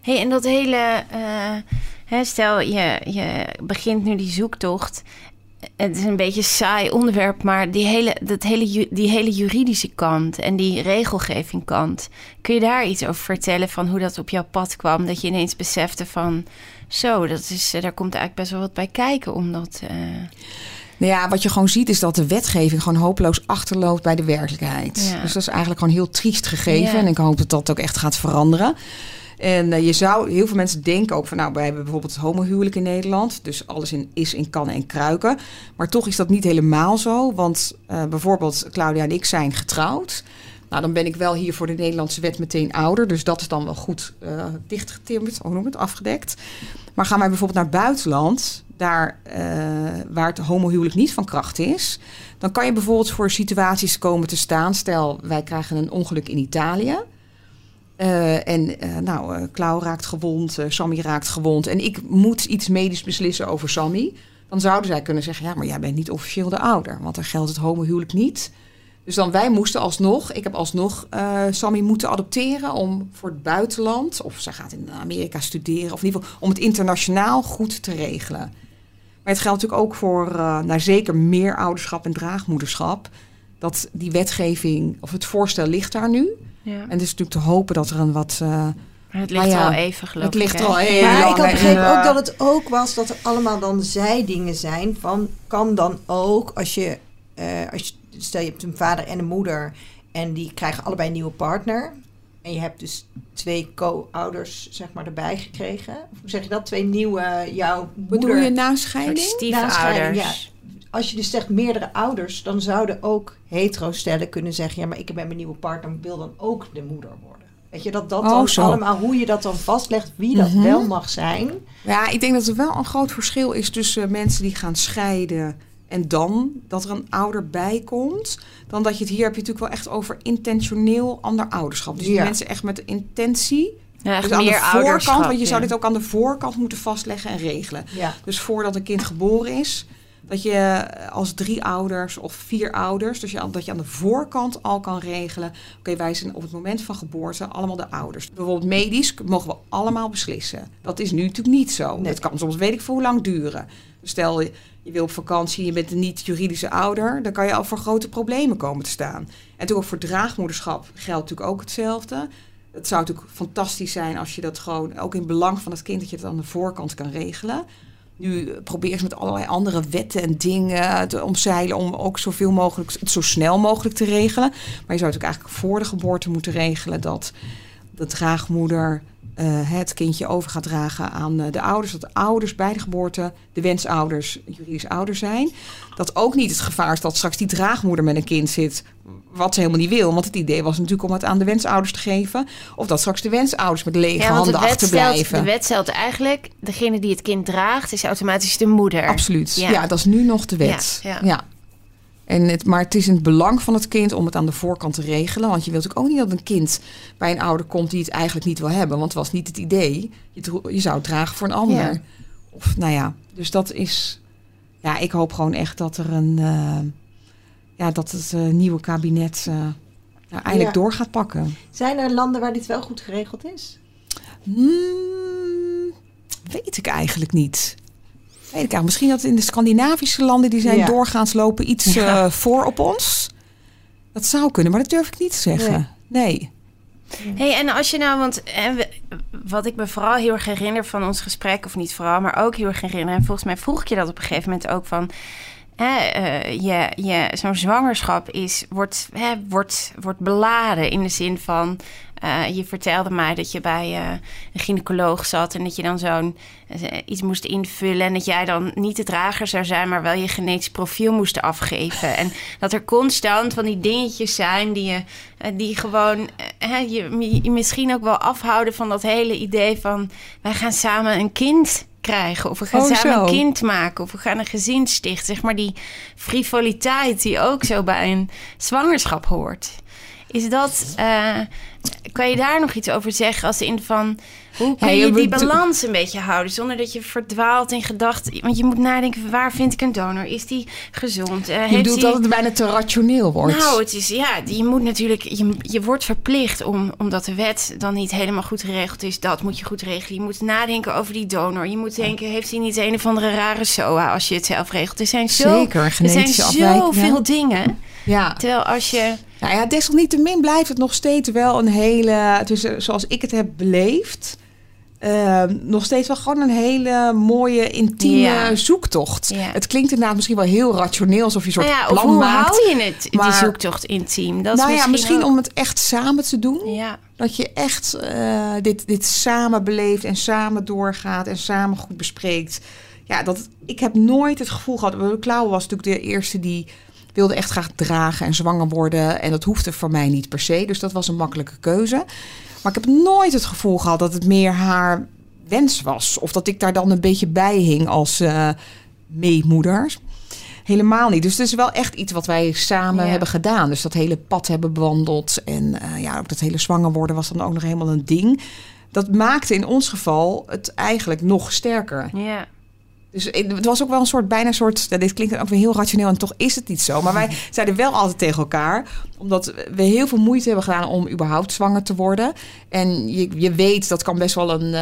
hey, en dat hele... eh, hè, stel, je, je begint nu die zoektocht. Het is een beetje een saai onderwerp, maar die hele, dat hele, die hele juridische kant en die regelgeving kant. Kun je daar iets over vertellen van hoe dat op jouw pad kwam? Dat je ineens besefte van, zo, dat is, eh, daar komt eigenlijk best wel wat bij kijken. Omdat, eh, Nou ja, wat je gewoon ziet is dat de wetgeving gewoon hopeloos achterloopt bij de werkelijkheid. Dus dat is eigenlijk gewoon heel triest gegeven. En ik hoop dat dat ook echt gaat veranderen. En uh, je zou, heel veel mensen denken ook van, nou, wij hebben bijvoorbeeld het homohuwelijk in Nederland. Dus alles in, is in kannen en kruiken. Maar toch is dat niet helemaal zo. Want uh, bijvoorbeeld Claudia en ik zijn getrouwd. Nou, dan ben ik wel hier voor de Nederlandse wet meteen ouder. Dus dat is dan wel goed uh, dichtgetimmerd, hoe noem het, afgedekt. Maar gaan wij bijvoorbeeld naar buitenland, daar waar het homohuwelijk niet van kracht is, dan kan je bijvoorbeeld voor situaties komen te staan. Stel, wij krijgen een ongeluk in Italië. Uh, en uh, nou, uh, Klauw raakt gewond, Sammy raakt gewond. En ik moet iets medisch beslissen over Sammy. Dan zouden zij kunnen zeggen: Ja, maar jij bent niet officieel de ouder. Want dan geldt het homohuwelijk niet. Dus dan wij moesten alsnog, ik heb alsnog Sammy moeten adopteren om voor het buitenland, of zij gaat in Amerika studeren, of in ieder geval om het internationaal goed te regelen. Maar het geldt natuurlijk ook voor, nou zeker meer ouderschap en draagmoederschap. Dat die wetgeving, of het voorstel ligt daar nu. Ja. En het is natuurlijk te hopen dat er een wat. Uh, maar het ligt ja, al even, geloof het ik. ligt er al heel maar ik had begrepen ook dat het ook was dat er allemaal dan zijdingen zijn. Van kan dan ook als je, uh, als je stel je hebt een vader en een moeder en die krijgen allebei een nieuwe partner. En je hebt dus twee co-ouders zeg maar erbij gekregen. Hoe zeg je dat? Twee nieuwe jouw moeder. Bedoel je nascheiding? Stiefouders. Ja als je dus zegt meerdere ouders, dan zouden ook hetero stellen kunnen zeggen: ja, maar ik heb met mijn nieuwe partner wil dan ook de moeder worden. Weet je, dat dat oh, dan zo. allemaal, hoe je dat dan vastlegt, wie dat mhm. wel mag zijn. Ja, ik denk dat er wel een groot verschil is tussen mensen die gaan scheiden en dan dat er een ouder bij komt. Dan dat je het hier heb je natuurlijk wel echt over intentioneel ander ouderschap. Dus die mensen echt met de intentie. Ja, dus aan de voorkant, want je zou dit ook aan de voorkant moeten vastleggen en regelen. Ja. Dus voordat een kind geboren is, dat je als drie ouders of vier ouders, dus je, dat je aan de voorkant al kan regelen. Oké, wij zijn op het moment van geboorte allemaal de ouders. Bijvoorbeeld medisch mogen we allemaal beslissen. Dat is nu natuurlijk niet zo. Nee. Het kan soms weet ik voor hoe lang duren. Stel je, wil op vakantie, je bent een niet-juridische ouder, dan kan je al voor grote problemen komen te staan. En natuurlijk ook voor draagmoederschap geldt natuurlijk ook hetzelfde. Het zou natuurlijk fantastisch zijn als je dat gewoon ook in belang van het kind, dat je het aan de voorkant kan regelen. Nu probeer ze met allerlei andere wetten en dingen te omzeilen om ook zoveel mogelijk, zo snel mogelijk te regelen. Maar je zou natuurlijk eigenlijk voor de geboorte moeten regelen dat de draagmoeder het kindje over gaat dragen aan uh, de ouders. Dat de ouders bij de geboorte de wensouders, juridisch ouders zijn. Dat ook niet het gevaar is dat straks die draagmoeder met een kind zit. Wat ze helemaal niet wil. Want het idee was natuurlijk om het aan de wensouders te geven. Of dat straks de wensouders met lege ja, handen achterblijven. De wet stelt eigenlijk, degene die het kind draagt, is automatisch de moeder. Absoluut. Ja, ja dat is nu nog de wet. ja. ja. En het, maar het is in het belang van het kind om het aan de voorkant te regelen. Want je wilt ook, ook niet dat een kind bij een ouder komt die het eigenlijk niet wil hebben. Want het was niet het idee. Je, je zou het dragen voor een ander. Of nou ja, dus dat is. Ja, ik hoop gewoon echt dat er een. Uh, ja, dat het uh, nieuwe kabinet uh, nou, eigenlijk door gaat pakken. Zijn er landen waar dit wel goed geregeld is? Hmm, weet ik eigenlijk niet. Weet ik Misschien dat in de Scandinavische landen die zijn doorgaans lopen iets uh, voor op ons. Dat zou kunnen, maar dat durf ik niet te zeggen. Nee. Hey, en als je nou, want wat ik me vooral heel erg herinner van ons gesprek, of niet vooral, maar ook heel erg herinner, en volgens mij vroeg ik je dat op een gegeven moment ook van. Hè, uh, je, je, zo'n zwangerschap is, wordt, hè, wordt, wordt beladen in de zin van uh, je vertelde mij dat je bij uh, een gynaecoloog zat en dat je dan zo'n uh, iets moest invullen en dat jij dan niet de drager zou zijn, maar wel je genetisch profiel moest afgeven. en dat er constant van die dingetjes zijn die je die gewoon je, je misschien ook wel afhouden van dat hele idee van wij gaan samen een kind krijgen. Of we gaan oh, samen een kind maken. Of we gaan een gezin stichten. Zeg maar die frivoliteit die ook zo bij een zwangerschap hoort. Is dat, uh, kan je daar nog iets over zeggen als in van hoe kun je, die balans een beetje houden zonder dat je verdwaalt in gedachten? Want je moet nadenken: waar vind ik een donor? Is die gezond? Uh, je bedoelt dat het bijna te rationeel wordt? Nou, het is ja, je moet natuurlijk, je, je wordt verplicht om, omdat de wet dan niet helemaal goed geregeld is, dat moet je goed regelen. Je moet nadenken over die donor. Je moet denken: heeft hij niet een of andere rare SOA als je het zelf regelt? Er zijn zo, Zeker, er zijn zoveel dingen. Ja. Terwijl als je nou ja, desalniettemin blijft het nog steeds wel een hele... Dus zoals ik het heb beleefd... Ehm, nog steeds wel gewoon een hele mooie, intieme zoektocht. Het klinkt inderdaad misschien wel heel rationeel, alsof je een soort nou ja, plan hoe maakt. hou je het, die zoektocht intiem? Dat nou is misschien ja, misschien om het echt samen te doen. Ja. Dat je echt uh, dit, dit samen beleeft en samen doorgaat en samen goed bespreekt. Ja, dat, ik heb nooit het gevoel gehad... Klauw was natuurlijk de eerste die wilde echt graag dragen en zwanger worden. En dat hoefde voor mij niet per se. Dus dat was een makkelijke keuze. Maar ik heb nooit het gevoel gehad dat het meer haar wens was. Of dat ik daar dan een beetje bij hing als uh, meemoeder. Helemaal niet. Dus het is wel echt iets wat wij samen hebben gedaan. Dus dat hele pad hebben bewandeld. En uh, ja, ook dat hele zwanger worden was dan ook nog helemaal een ding. Dat maakte in ons geval het eigenlijk nog sterker. Ja. Dus het was ook wel een soort, bijna een soort, dit klinkt ook weer heel rationeel en toch is het niet zo. Maar wij zeiden wel altijd tegen elkaar, omdat we heel veel moeite hebben gedaan om überhaupt zwanger te worden. En je, je weet, dat kan best wel een,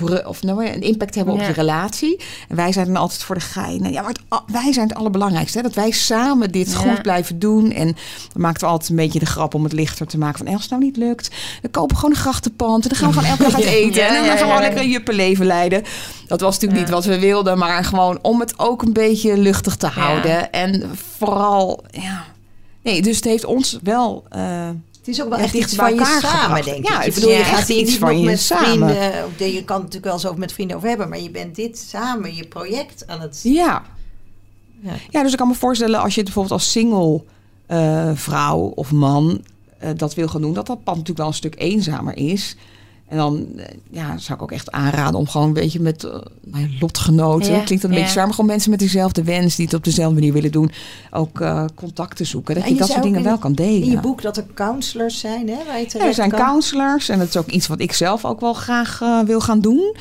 uh, of nou, een impact hebben op je relatie. En wij zijn dan altijd voor de gein. Ja, maar wij zijn het allerbelangrijkste. Hè? Dat wij samen dit goed blijven doen. En dan maakten we altijd een beetje de grap om het lichter te maken. Van als het nou niet lukt, we kopen gewoon een grachtenpand. En dan gaan we gewoon elke dag uit eten. en dan gaan we gewoon lekker een juppenleven leiden. Dat was natuurlijk niet wat we wilden. Maar gewoon om het ook een beetje luchtig te houden. En vooral, ja... Nee, dus het heeft ons wel... Uh, het is ook wel echt iets van je samen, denk ik. Ja, ik bedoel, je gaat hier iets van je met samen. Vrienden, je kan het natuurlijk wel over met vrienden over hebben, maar je bent dit samen, je project aan het. Ja. Ja, ja dus ik kan me voorstellen als je het bijvoorbeeld als single uh, vrouw of man uh, dat wil gaan doen, dat dat pad natuurlijk wel een stuk eenzamer is. En dan eh, ja, zou ik ook echt aanraden om gewoon een beetje met uh, lotgenoten. Ja, klinkt dat een beetje zwaar, maar gewoon mensen met dezelfde wens die het op dezelfde manier willen doen. Ook uh, contact te zoeken. Dat je, dat soort dingen wel kan delen. In je boek dat er counselors zijn, hè? Waar je ja, er zijn counselors en dat is ook iets wat ik zelf ook wel graag uh, wil gaan doen.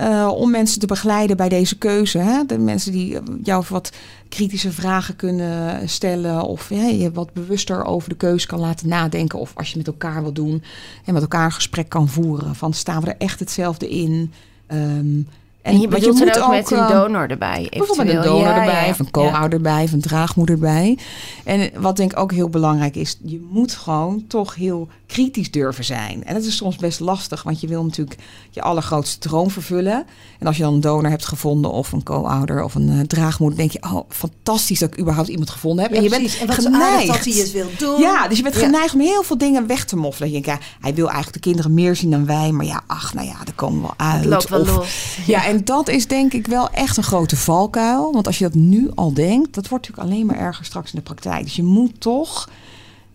Uh, om mensen te begeleiden bij deze keuze. Hè? De mensen die jou wat kritische vragen kunnen stellen. Of ja, je wat bewuster over de keuze kan laten nadenken. Of als je met elkaar wil doen. En met elkaar een gesprek kan voeren. Van staan we er echt hetzelfde in? Um, en, je bedoelt je ook, met een eh, donor erbij. Bijvoorbeeld een donor erbij, of een co-ouder erbij, of een draagmoeder erbij. En wat denk ik ook heel belangrijk is, je moet gewoon toch heel kritisch durven zijn. En dat is soms best lastig, want je wil natuurlijk je allergrootste droom vervullen. En als je dan een donor hebt gevonden, of een co-ouder, of een uh, draagmoeder, denk je, oh, fantastisch dat ik überhaupt iemand gevonden heb. en je bent en geneigd. dat hij het wil doen. Ja, dus je bent geneigd om heel veel dingen weg te moffelen. Je denkt, ja, hij wil eigenlijk de kinderen meer zien dan wij, maar ja, ach, nou ja, daar komen we wel uit. Het loopt wel los. Ja, en dat is denk ik wel echt een grote valkuil. Want als je dat nu al denkt, dat wordt natuurlijk alleen maar erger straks in de praktijk. Dus je moet toch,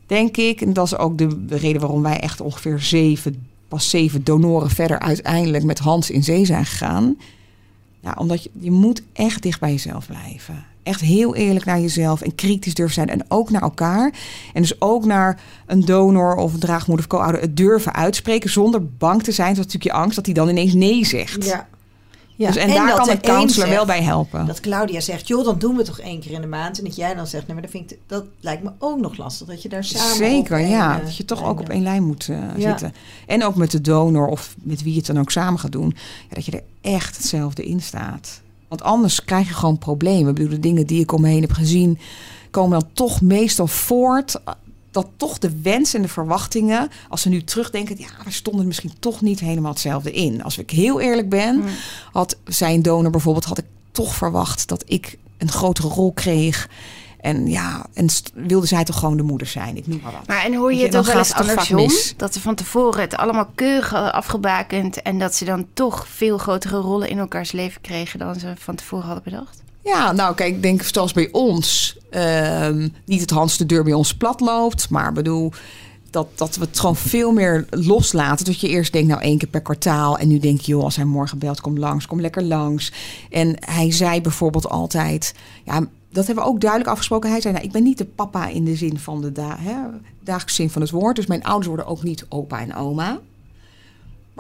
denk ik, en dat is ook de reden waarom wij echt ongeveer zeven, pas zeven donoren verder uiteindelijk met Hans in zee zijn gegaan. Ja, omdat je, je moet echt dicht bij jezelf blijven. Echt heel eerlijk naar jezelf en kritisch durven zijn. En ook naar elkaar. En dus ook naar een donor of een draagmoeder of co-ouder het durven uitspreken zonder bang te zijn. Dat is natuurlijk je angst dat hij dan ineens nee zegt. Ja. Ja. Dus, en, daar kan een counselor wel bij helpen. Dat Claudia zegt, joh, dan doen we toch één keer in de maand. En dat jij dan zegt, nee, maar dat, vind ik, dat lijkt me ook nog lastig. Dat je daar samen Zeker, ja. dat je toch ook op één lijn moet uh, zitten. En ook met de donor of met wie je het dan ook samen gaat doen. Ja, dat je er echt hetzelfde in staat. Want anders krijg je gewoon problemen. Ik bedoel, de dingen die ik om me heen heb gezien... komen dan toch meestal voort dat toch de wens en de verwachtingen, als ze nu terugdenken, ja, we stonden misschien toch niet helemaal hetzelfde in. Als ik heel eerlijk ben, mm. had zijn donor bijvoorbeeld, had ik toch verwacht dat ik een grotere rol kreeg. En ja, en wilde zij toch gewoon de moeder zijn? Ik noem maar wat. Maar en hoor je het ook wel eens andersom? Dat ze van tevoren het allemaal keurig afgebakend... en dat ze dan toch veel grotere rollen in elkaars leven kregen... dan ze van tevoren hadden bedacht? Ja, nou kijk, ik denk zoals bij ons. Uh, niet het Hans de deur bij ons plat loopt. Maar bedoel, dat, dat we het gewoon veel meer loslaten. Dat je eerst denkt, nou één keer per kwartaal. En nu denk je, joh, als hij morgen belt, kom langs, kom lekker langs. En hij zei bijvoorbeeld altijd, ja, dat hebben we ook duidelijk afgesproken. Hij zei, nou, ik ben niet de papa in de zin van de da dagelijkse zin van het woord. Dus mijn ouders worden ook niet opa en oma.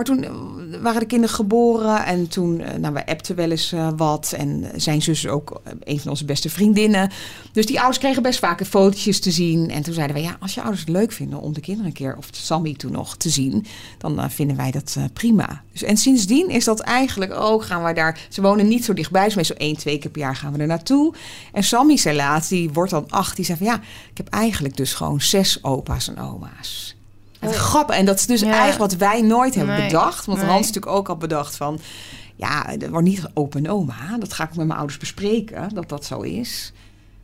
Maar toen eh, waren de kinderen geboren en toen, eh, nou, we appten wel eens uh, wat. En zijn zus ook een van onze beste vriendinnen. Dus die ouders kregen best vaak fotootjes te zien. En toen zeiden wij, ja, als je ouders het leuk vinden om de kinderen een keer, of Sammy toen nog, te zien, dan vinden wij dat prima. Dus, en sindsdien is dat eigenlijk ook, gaan we daar, ze wonen niet zo dichtbij, dus meestal één, twee keer per jaar gaan we er naartoe. En Sammy zei laatst, die wordt dan acht, die zei van ja, ik heb eigenlijk dus gewoon zes opa's en oma's. Het grappige, en dat is dus eigenlijk wat wij nooit hebben bedacht. Want Hans natuurlijk ook al bedacht van... Ja, er wordt niet open oma. Dat ga ik met mijn ouders bespreken, dat dat zo is.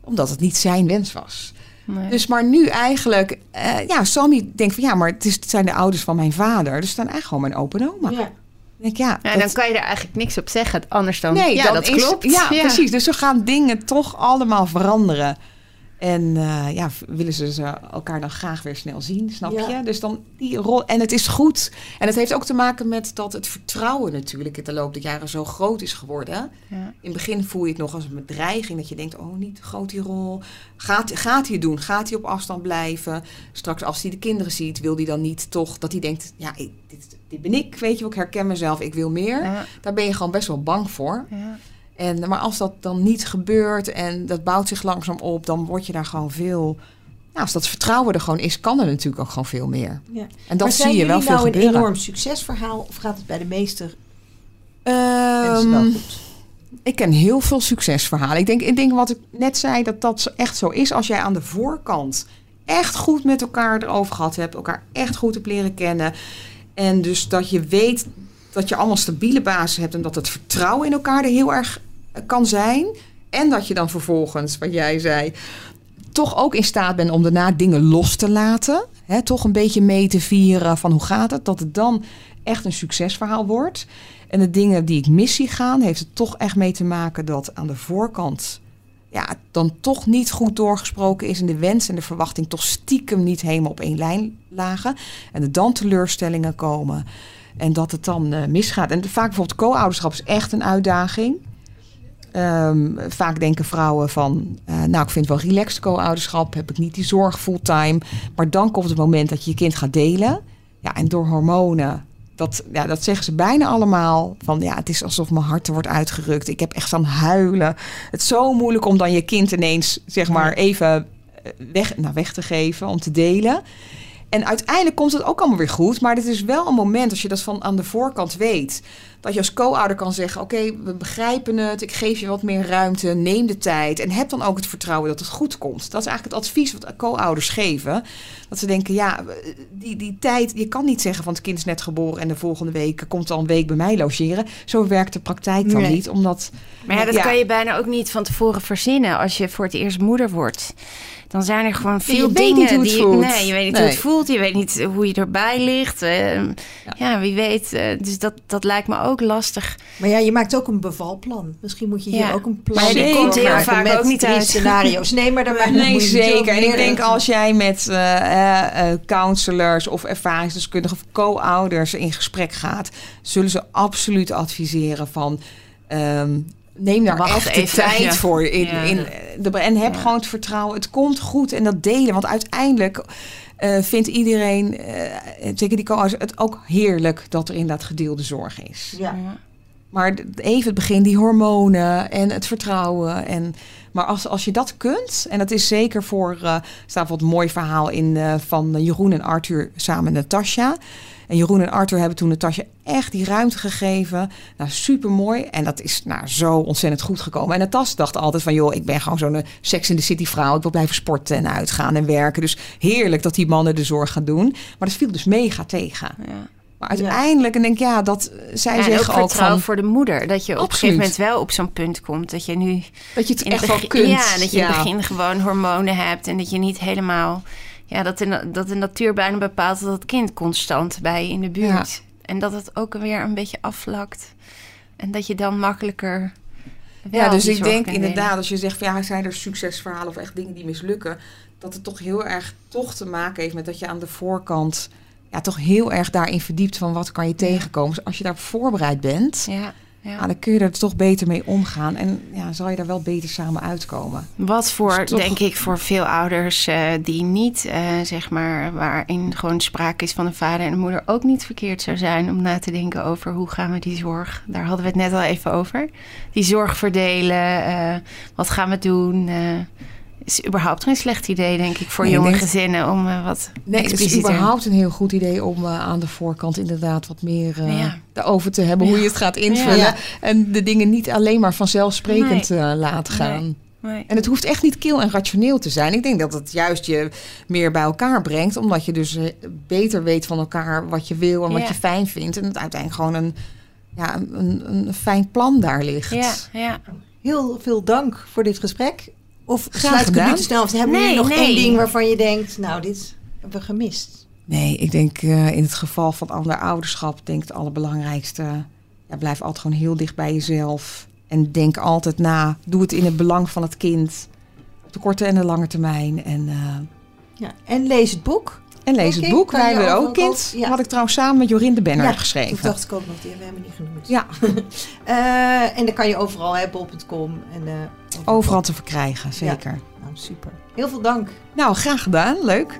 Omdat het niet zijn wens was. Nee. Dus maar nu eigenlijk, uh, ja, Sammy denkt van ja, maar het, is, het zijn de ouders van mijn vader. Dus dan eigenlijk gewoon mijn open oma. Ja. Denk, ja, ja dan kan je er eigenlijk niks op zeggen. Anders dan, nee, ja, dat klopt. Ja, ja, precies. Dus zo gaan dingen toch allemaal veranderen. En uh, ja, willen ze, ze elkaar dan graag weer snel zien, snap je? Dus dan die rol. En het is goed. En het heeft ook te maken met dat het vertrouwen natuurlijk in de loop der jaren zo groot is geworden. Ja. In het begin voel je het nog als een bedreiging. Dat je denkt, oh niet groot die rol. Gaat, gaat hij doen? Gaat hij op afstand blijven? Straks als hij de kinderen ziet, wil hij dan niet toch dat hij denkt, ja, dit, dit ben ik, weet je wel, ik herken mezelf, ik wil meer. Daar ben je gewoon best wel bang voor. Ja. En, maar als dat dan niet gebeurt en dat bouwt zich langzaam op, dan word je daar gewoon veel. Nou, als dat vertrouwen er gewoon is, kan er natuurlijk ook gewoon veel meer. Ja. En dat zie je wel veel nou een enorm succesverhaal of gaat het bij de meester? Um, ik ken heel veel succesverhalen. Ik denk, ik denk wat ik net zei, dat dat echt zo is. Als jij aan de voorkant echt goed met elkaar erover gehad hebt, elkaar echt goed hebt leren kennen. En dus dat je weet dat je allemaal stabiele basis hebt en dat het vertrouwen in elkaar er heel erg kan zijn. En dat je dan vervolgens, wat jij zei, toch ook in staat bent om daarna dingen los te laten. Hè, toch een beetje mee te vieren van hoe gaat het. Dat het dan echt een succesverhaal wordt. En de dingen die ik mis zie gaan, heeft het toch echt mee te maken dat aan de voorkant ja, dan toch niet goed doorgesproken is en de wens en de verwachting toch stiekem niet helemaal op één lijn lagen. En er dan teleurstellingen komen en dat het dan uh, misgaat. En vaak bijvoorbeeld co-ouderschap is echt een uitdaging. Um, vaak denken vrouwen van, uh, nou ik vind het wel relaxed co-ouderschap, heb ik niet die zorg fulltime. Maar dan komt het moment dat je je kind gaat delen. Ja, en door hormonen, dat, ja, dat zeggen ze bijna allemaal. Van ja, het is alsof mijn hart er wordt uitgerukt. Ik heb echt aan huilen. Het is zo moeilijk om dan je kind ineens, zeg maar, even eh, weg, nou, weg te geven, om te delen. En uiteindelijk komt het ook allemaal weer goed. Maar het is wel een moment, als je dat van aan de voorkant weet, dat je als co-ouder kan zeggen: Oké, we begrijpen het. Ik geef je wat meer ruimte. Neem de tijd. En heb dan ook het vertrouwen dat het goed komt. Dat is eigenlijk het advies wat co-ouders geven. Dat ze denken: Ja, die, die tijd. Je kan niet zeggen van het kind is net geboren en de volgende week komt al een week bij mij logeren. Zo werkt de praktijk dan niet. Omdat, maar ja, dat kan je bijna ook niet van tevoren verzinnen als je voor het eerst moeder wordt dan zijn er gewoon veel dingen die. Voelt. Nee, je weet niet hoe het voelt. Je weet niet hoe je erbij ligt. Uh, ja. wie weet. Uh, dus dat, dat lijkt me ook lastig. Maar ja, je maakt ook een bevalplan. Misschien moet je hier ook een plan maar die komt heel vaak met ook niet uit. scenario's. Nee, maar daarbij nee, zeker. En ik denk als jij met uh, counselors of ervaringsdeskundigen of co-ouders in gesprek gaat, zullen ze absoluut adviseren van. Um, neem daar Wacht echt even, de tijd voor. In, in de, en heb gewoon het vertrouwen. Het komt goed en dat delen. Want uiteindelijk uh, vindt iedereen, uh, zeker die co het ook heerlijk dat er inderdaad gedeelde zorg is. Ja. Maar even het begin, die hormonen en het vertrouwen. En, maar als, als je dat kunt, en dat is zeker voor, uh, staat bijvoorbeeld een mooi verhaal in van Jeroen en Arthur samen Natasja. En Jeroen en Arthur hebben toen Natasja echt die ruimte gegeven. Nou, super mooi. En dat is nou, zo ontzettend goed gekomen. En Natas dacht altijd van, joh, ik ben gewoon zo'n Sex in the City vrouw. Ik wil blijven sporten en uitgaan en werken. Dus heerlijk dat die mannen de zorg gaan doen. Maar dat viel dus mega tegen. Ja. Maar uiteindelijk, en denk ja, dat zij ja, zeggen ook, ook van... voor de moeder. Dat je op een gegeven moment wel op zo'n punt komt. Dat je nu... Dat je het echt wel kunt. Ja, dat je in het begin gewoon hormonen hebt. En dat je niet helemaal ja, dat, de, dat de natuur bijna bepaalt dat het kind constant bij je in de buurt. En dat het ook weer een beetje afvlakt. En dat je dan makkelijker. Ja, dus ik denk inderdaad, als je zegt van ja, zijn er succesverhalen of echt dingen die mislukken, dat het toch heel erg toch te maken heeft met dat je aan de voorkant ja, toch heel erg daarin verdiept van wat kan je tegenkomen. Dus als je daar voorbereid bent, ja. Ja. dan kun je er toch beter mee omgaan en ja, zal je daar wel beter samen uitkomen. Wat voor, dus denk ik, voor veel ouders uh, die niet, uh, zeg maar, waarin gewoon sprake is van een vader en een moeder, ook niet verkeerd zou zijn om na te denken over hoe gaan we die zorg, daar hadden we het net al even over, die zorg verdelen, uh, wat gaan we doen is überhaupt geen slecht idee, denk ik, voor jonge gezinnen om uh, wat. Nee, het is überhaupt een heel goed idee om uh, aan de voorkant inderdaad wat meer uh, ja. daarover te hebben, hoe je het gaat invullen. En de dingen niet alleen maar vanzelfsprekend nee. laten gaan. Nee. En het hoeft echt niet kil en rationeel te zijn. Ik denk dat het juist je meer bij elkaar brengt. Omdat je dus eh, beter weet van elkaar wat je wil en wat je fijn vindt. En het uiteindelijk gewoon een, ja, een, een fijn plan daar ligt. Ja, ja. Heel veel dank voor dit gesprek. Of ik het snel? Of hebben nee, jullie nog één ding waarvan je denkt... nou, dit hebben we gemist? Nee, ik denk uh, in het geval van ander ouderschap... denk het allerbelangrijkste... Ja, blijf altijd gewoon heel dicht bij jezelf. En denk altijd na. Doe het in het belang van het kind. Op de korte en de lange termijn. En, uh, ja, en lees het boek. En lees het boek. Wij hebben ook kind. Ja. Had ik trouwens samen met Jorinde Benner ja, geschreven. Dat dacht ik ook nog. Die hebben we niet genoemd. Ja. uh, en dan kan je overal, hè, bol.com. En, uh, overal te verkrijgen, zeker. Ja. Nou, super. Heel veel dank. Nou, graag gedaan. Leuk.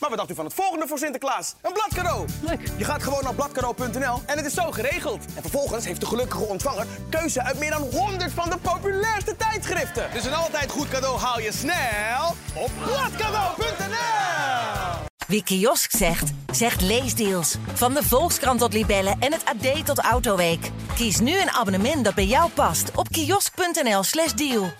Maar wat dacht u van het volgende voor Sinterklaas? Een bladcadeau! Leuk. Je gaat gewoon naar bladcadeau.nl en het is zo geregeld. En vervolgens heeft de gelukkige ontvanger keuze uit meer dan 100 van de populairste tijdschriften. Dus een altijd goed cadeau haal je snel op bladcadeau.nl. Wie kiosk zegt, zegt leesdeals. Van de Volkskrant tot Libellen en het AD tot Autoweek. Kies nu een abonnement dat bij jou past op kiosk.nl/slash deal.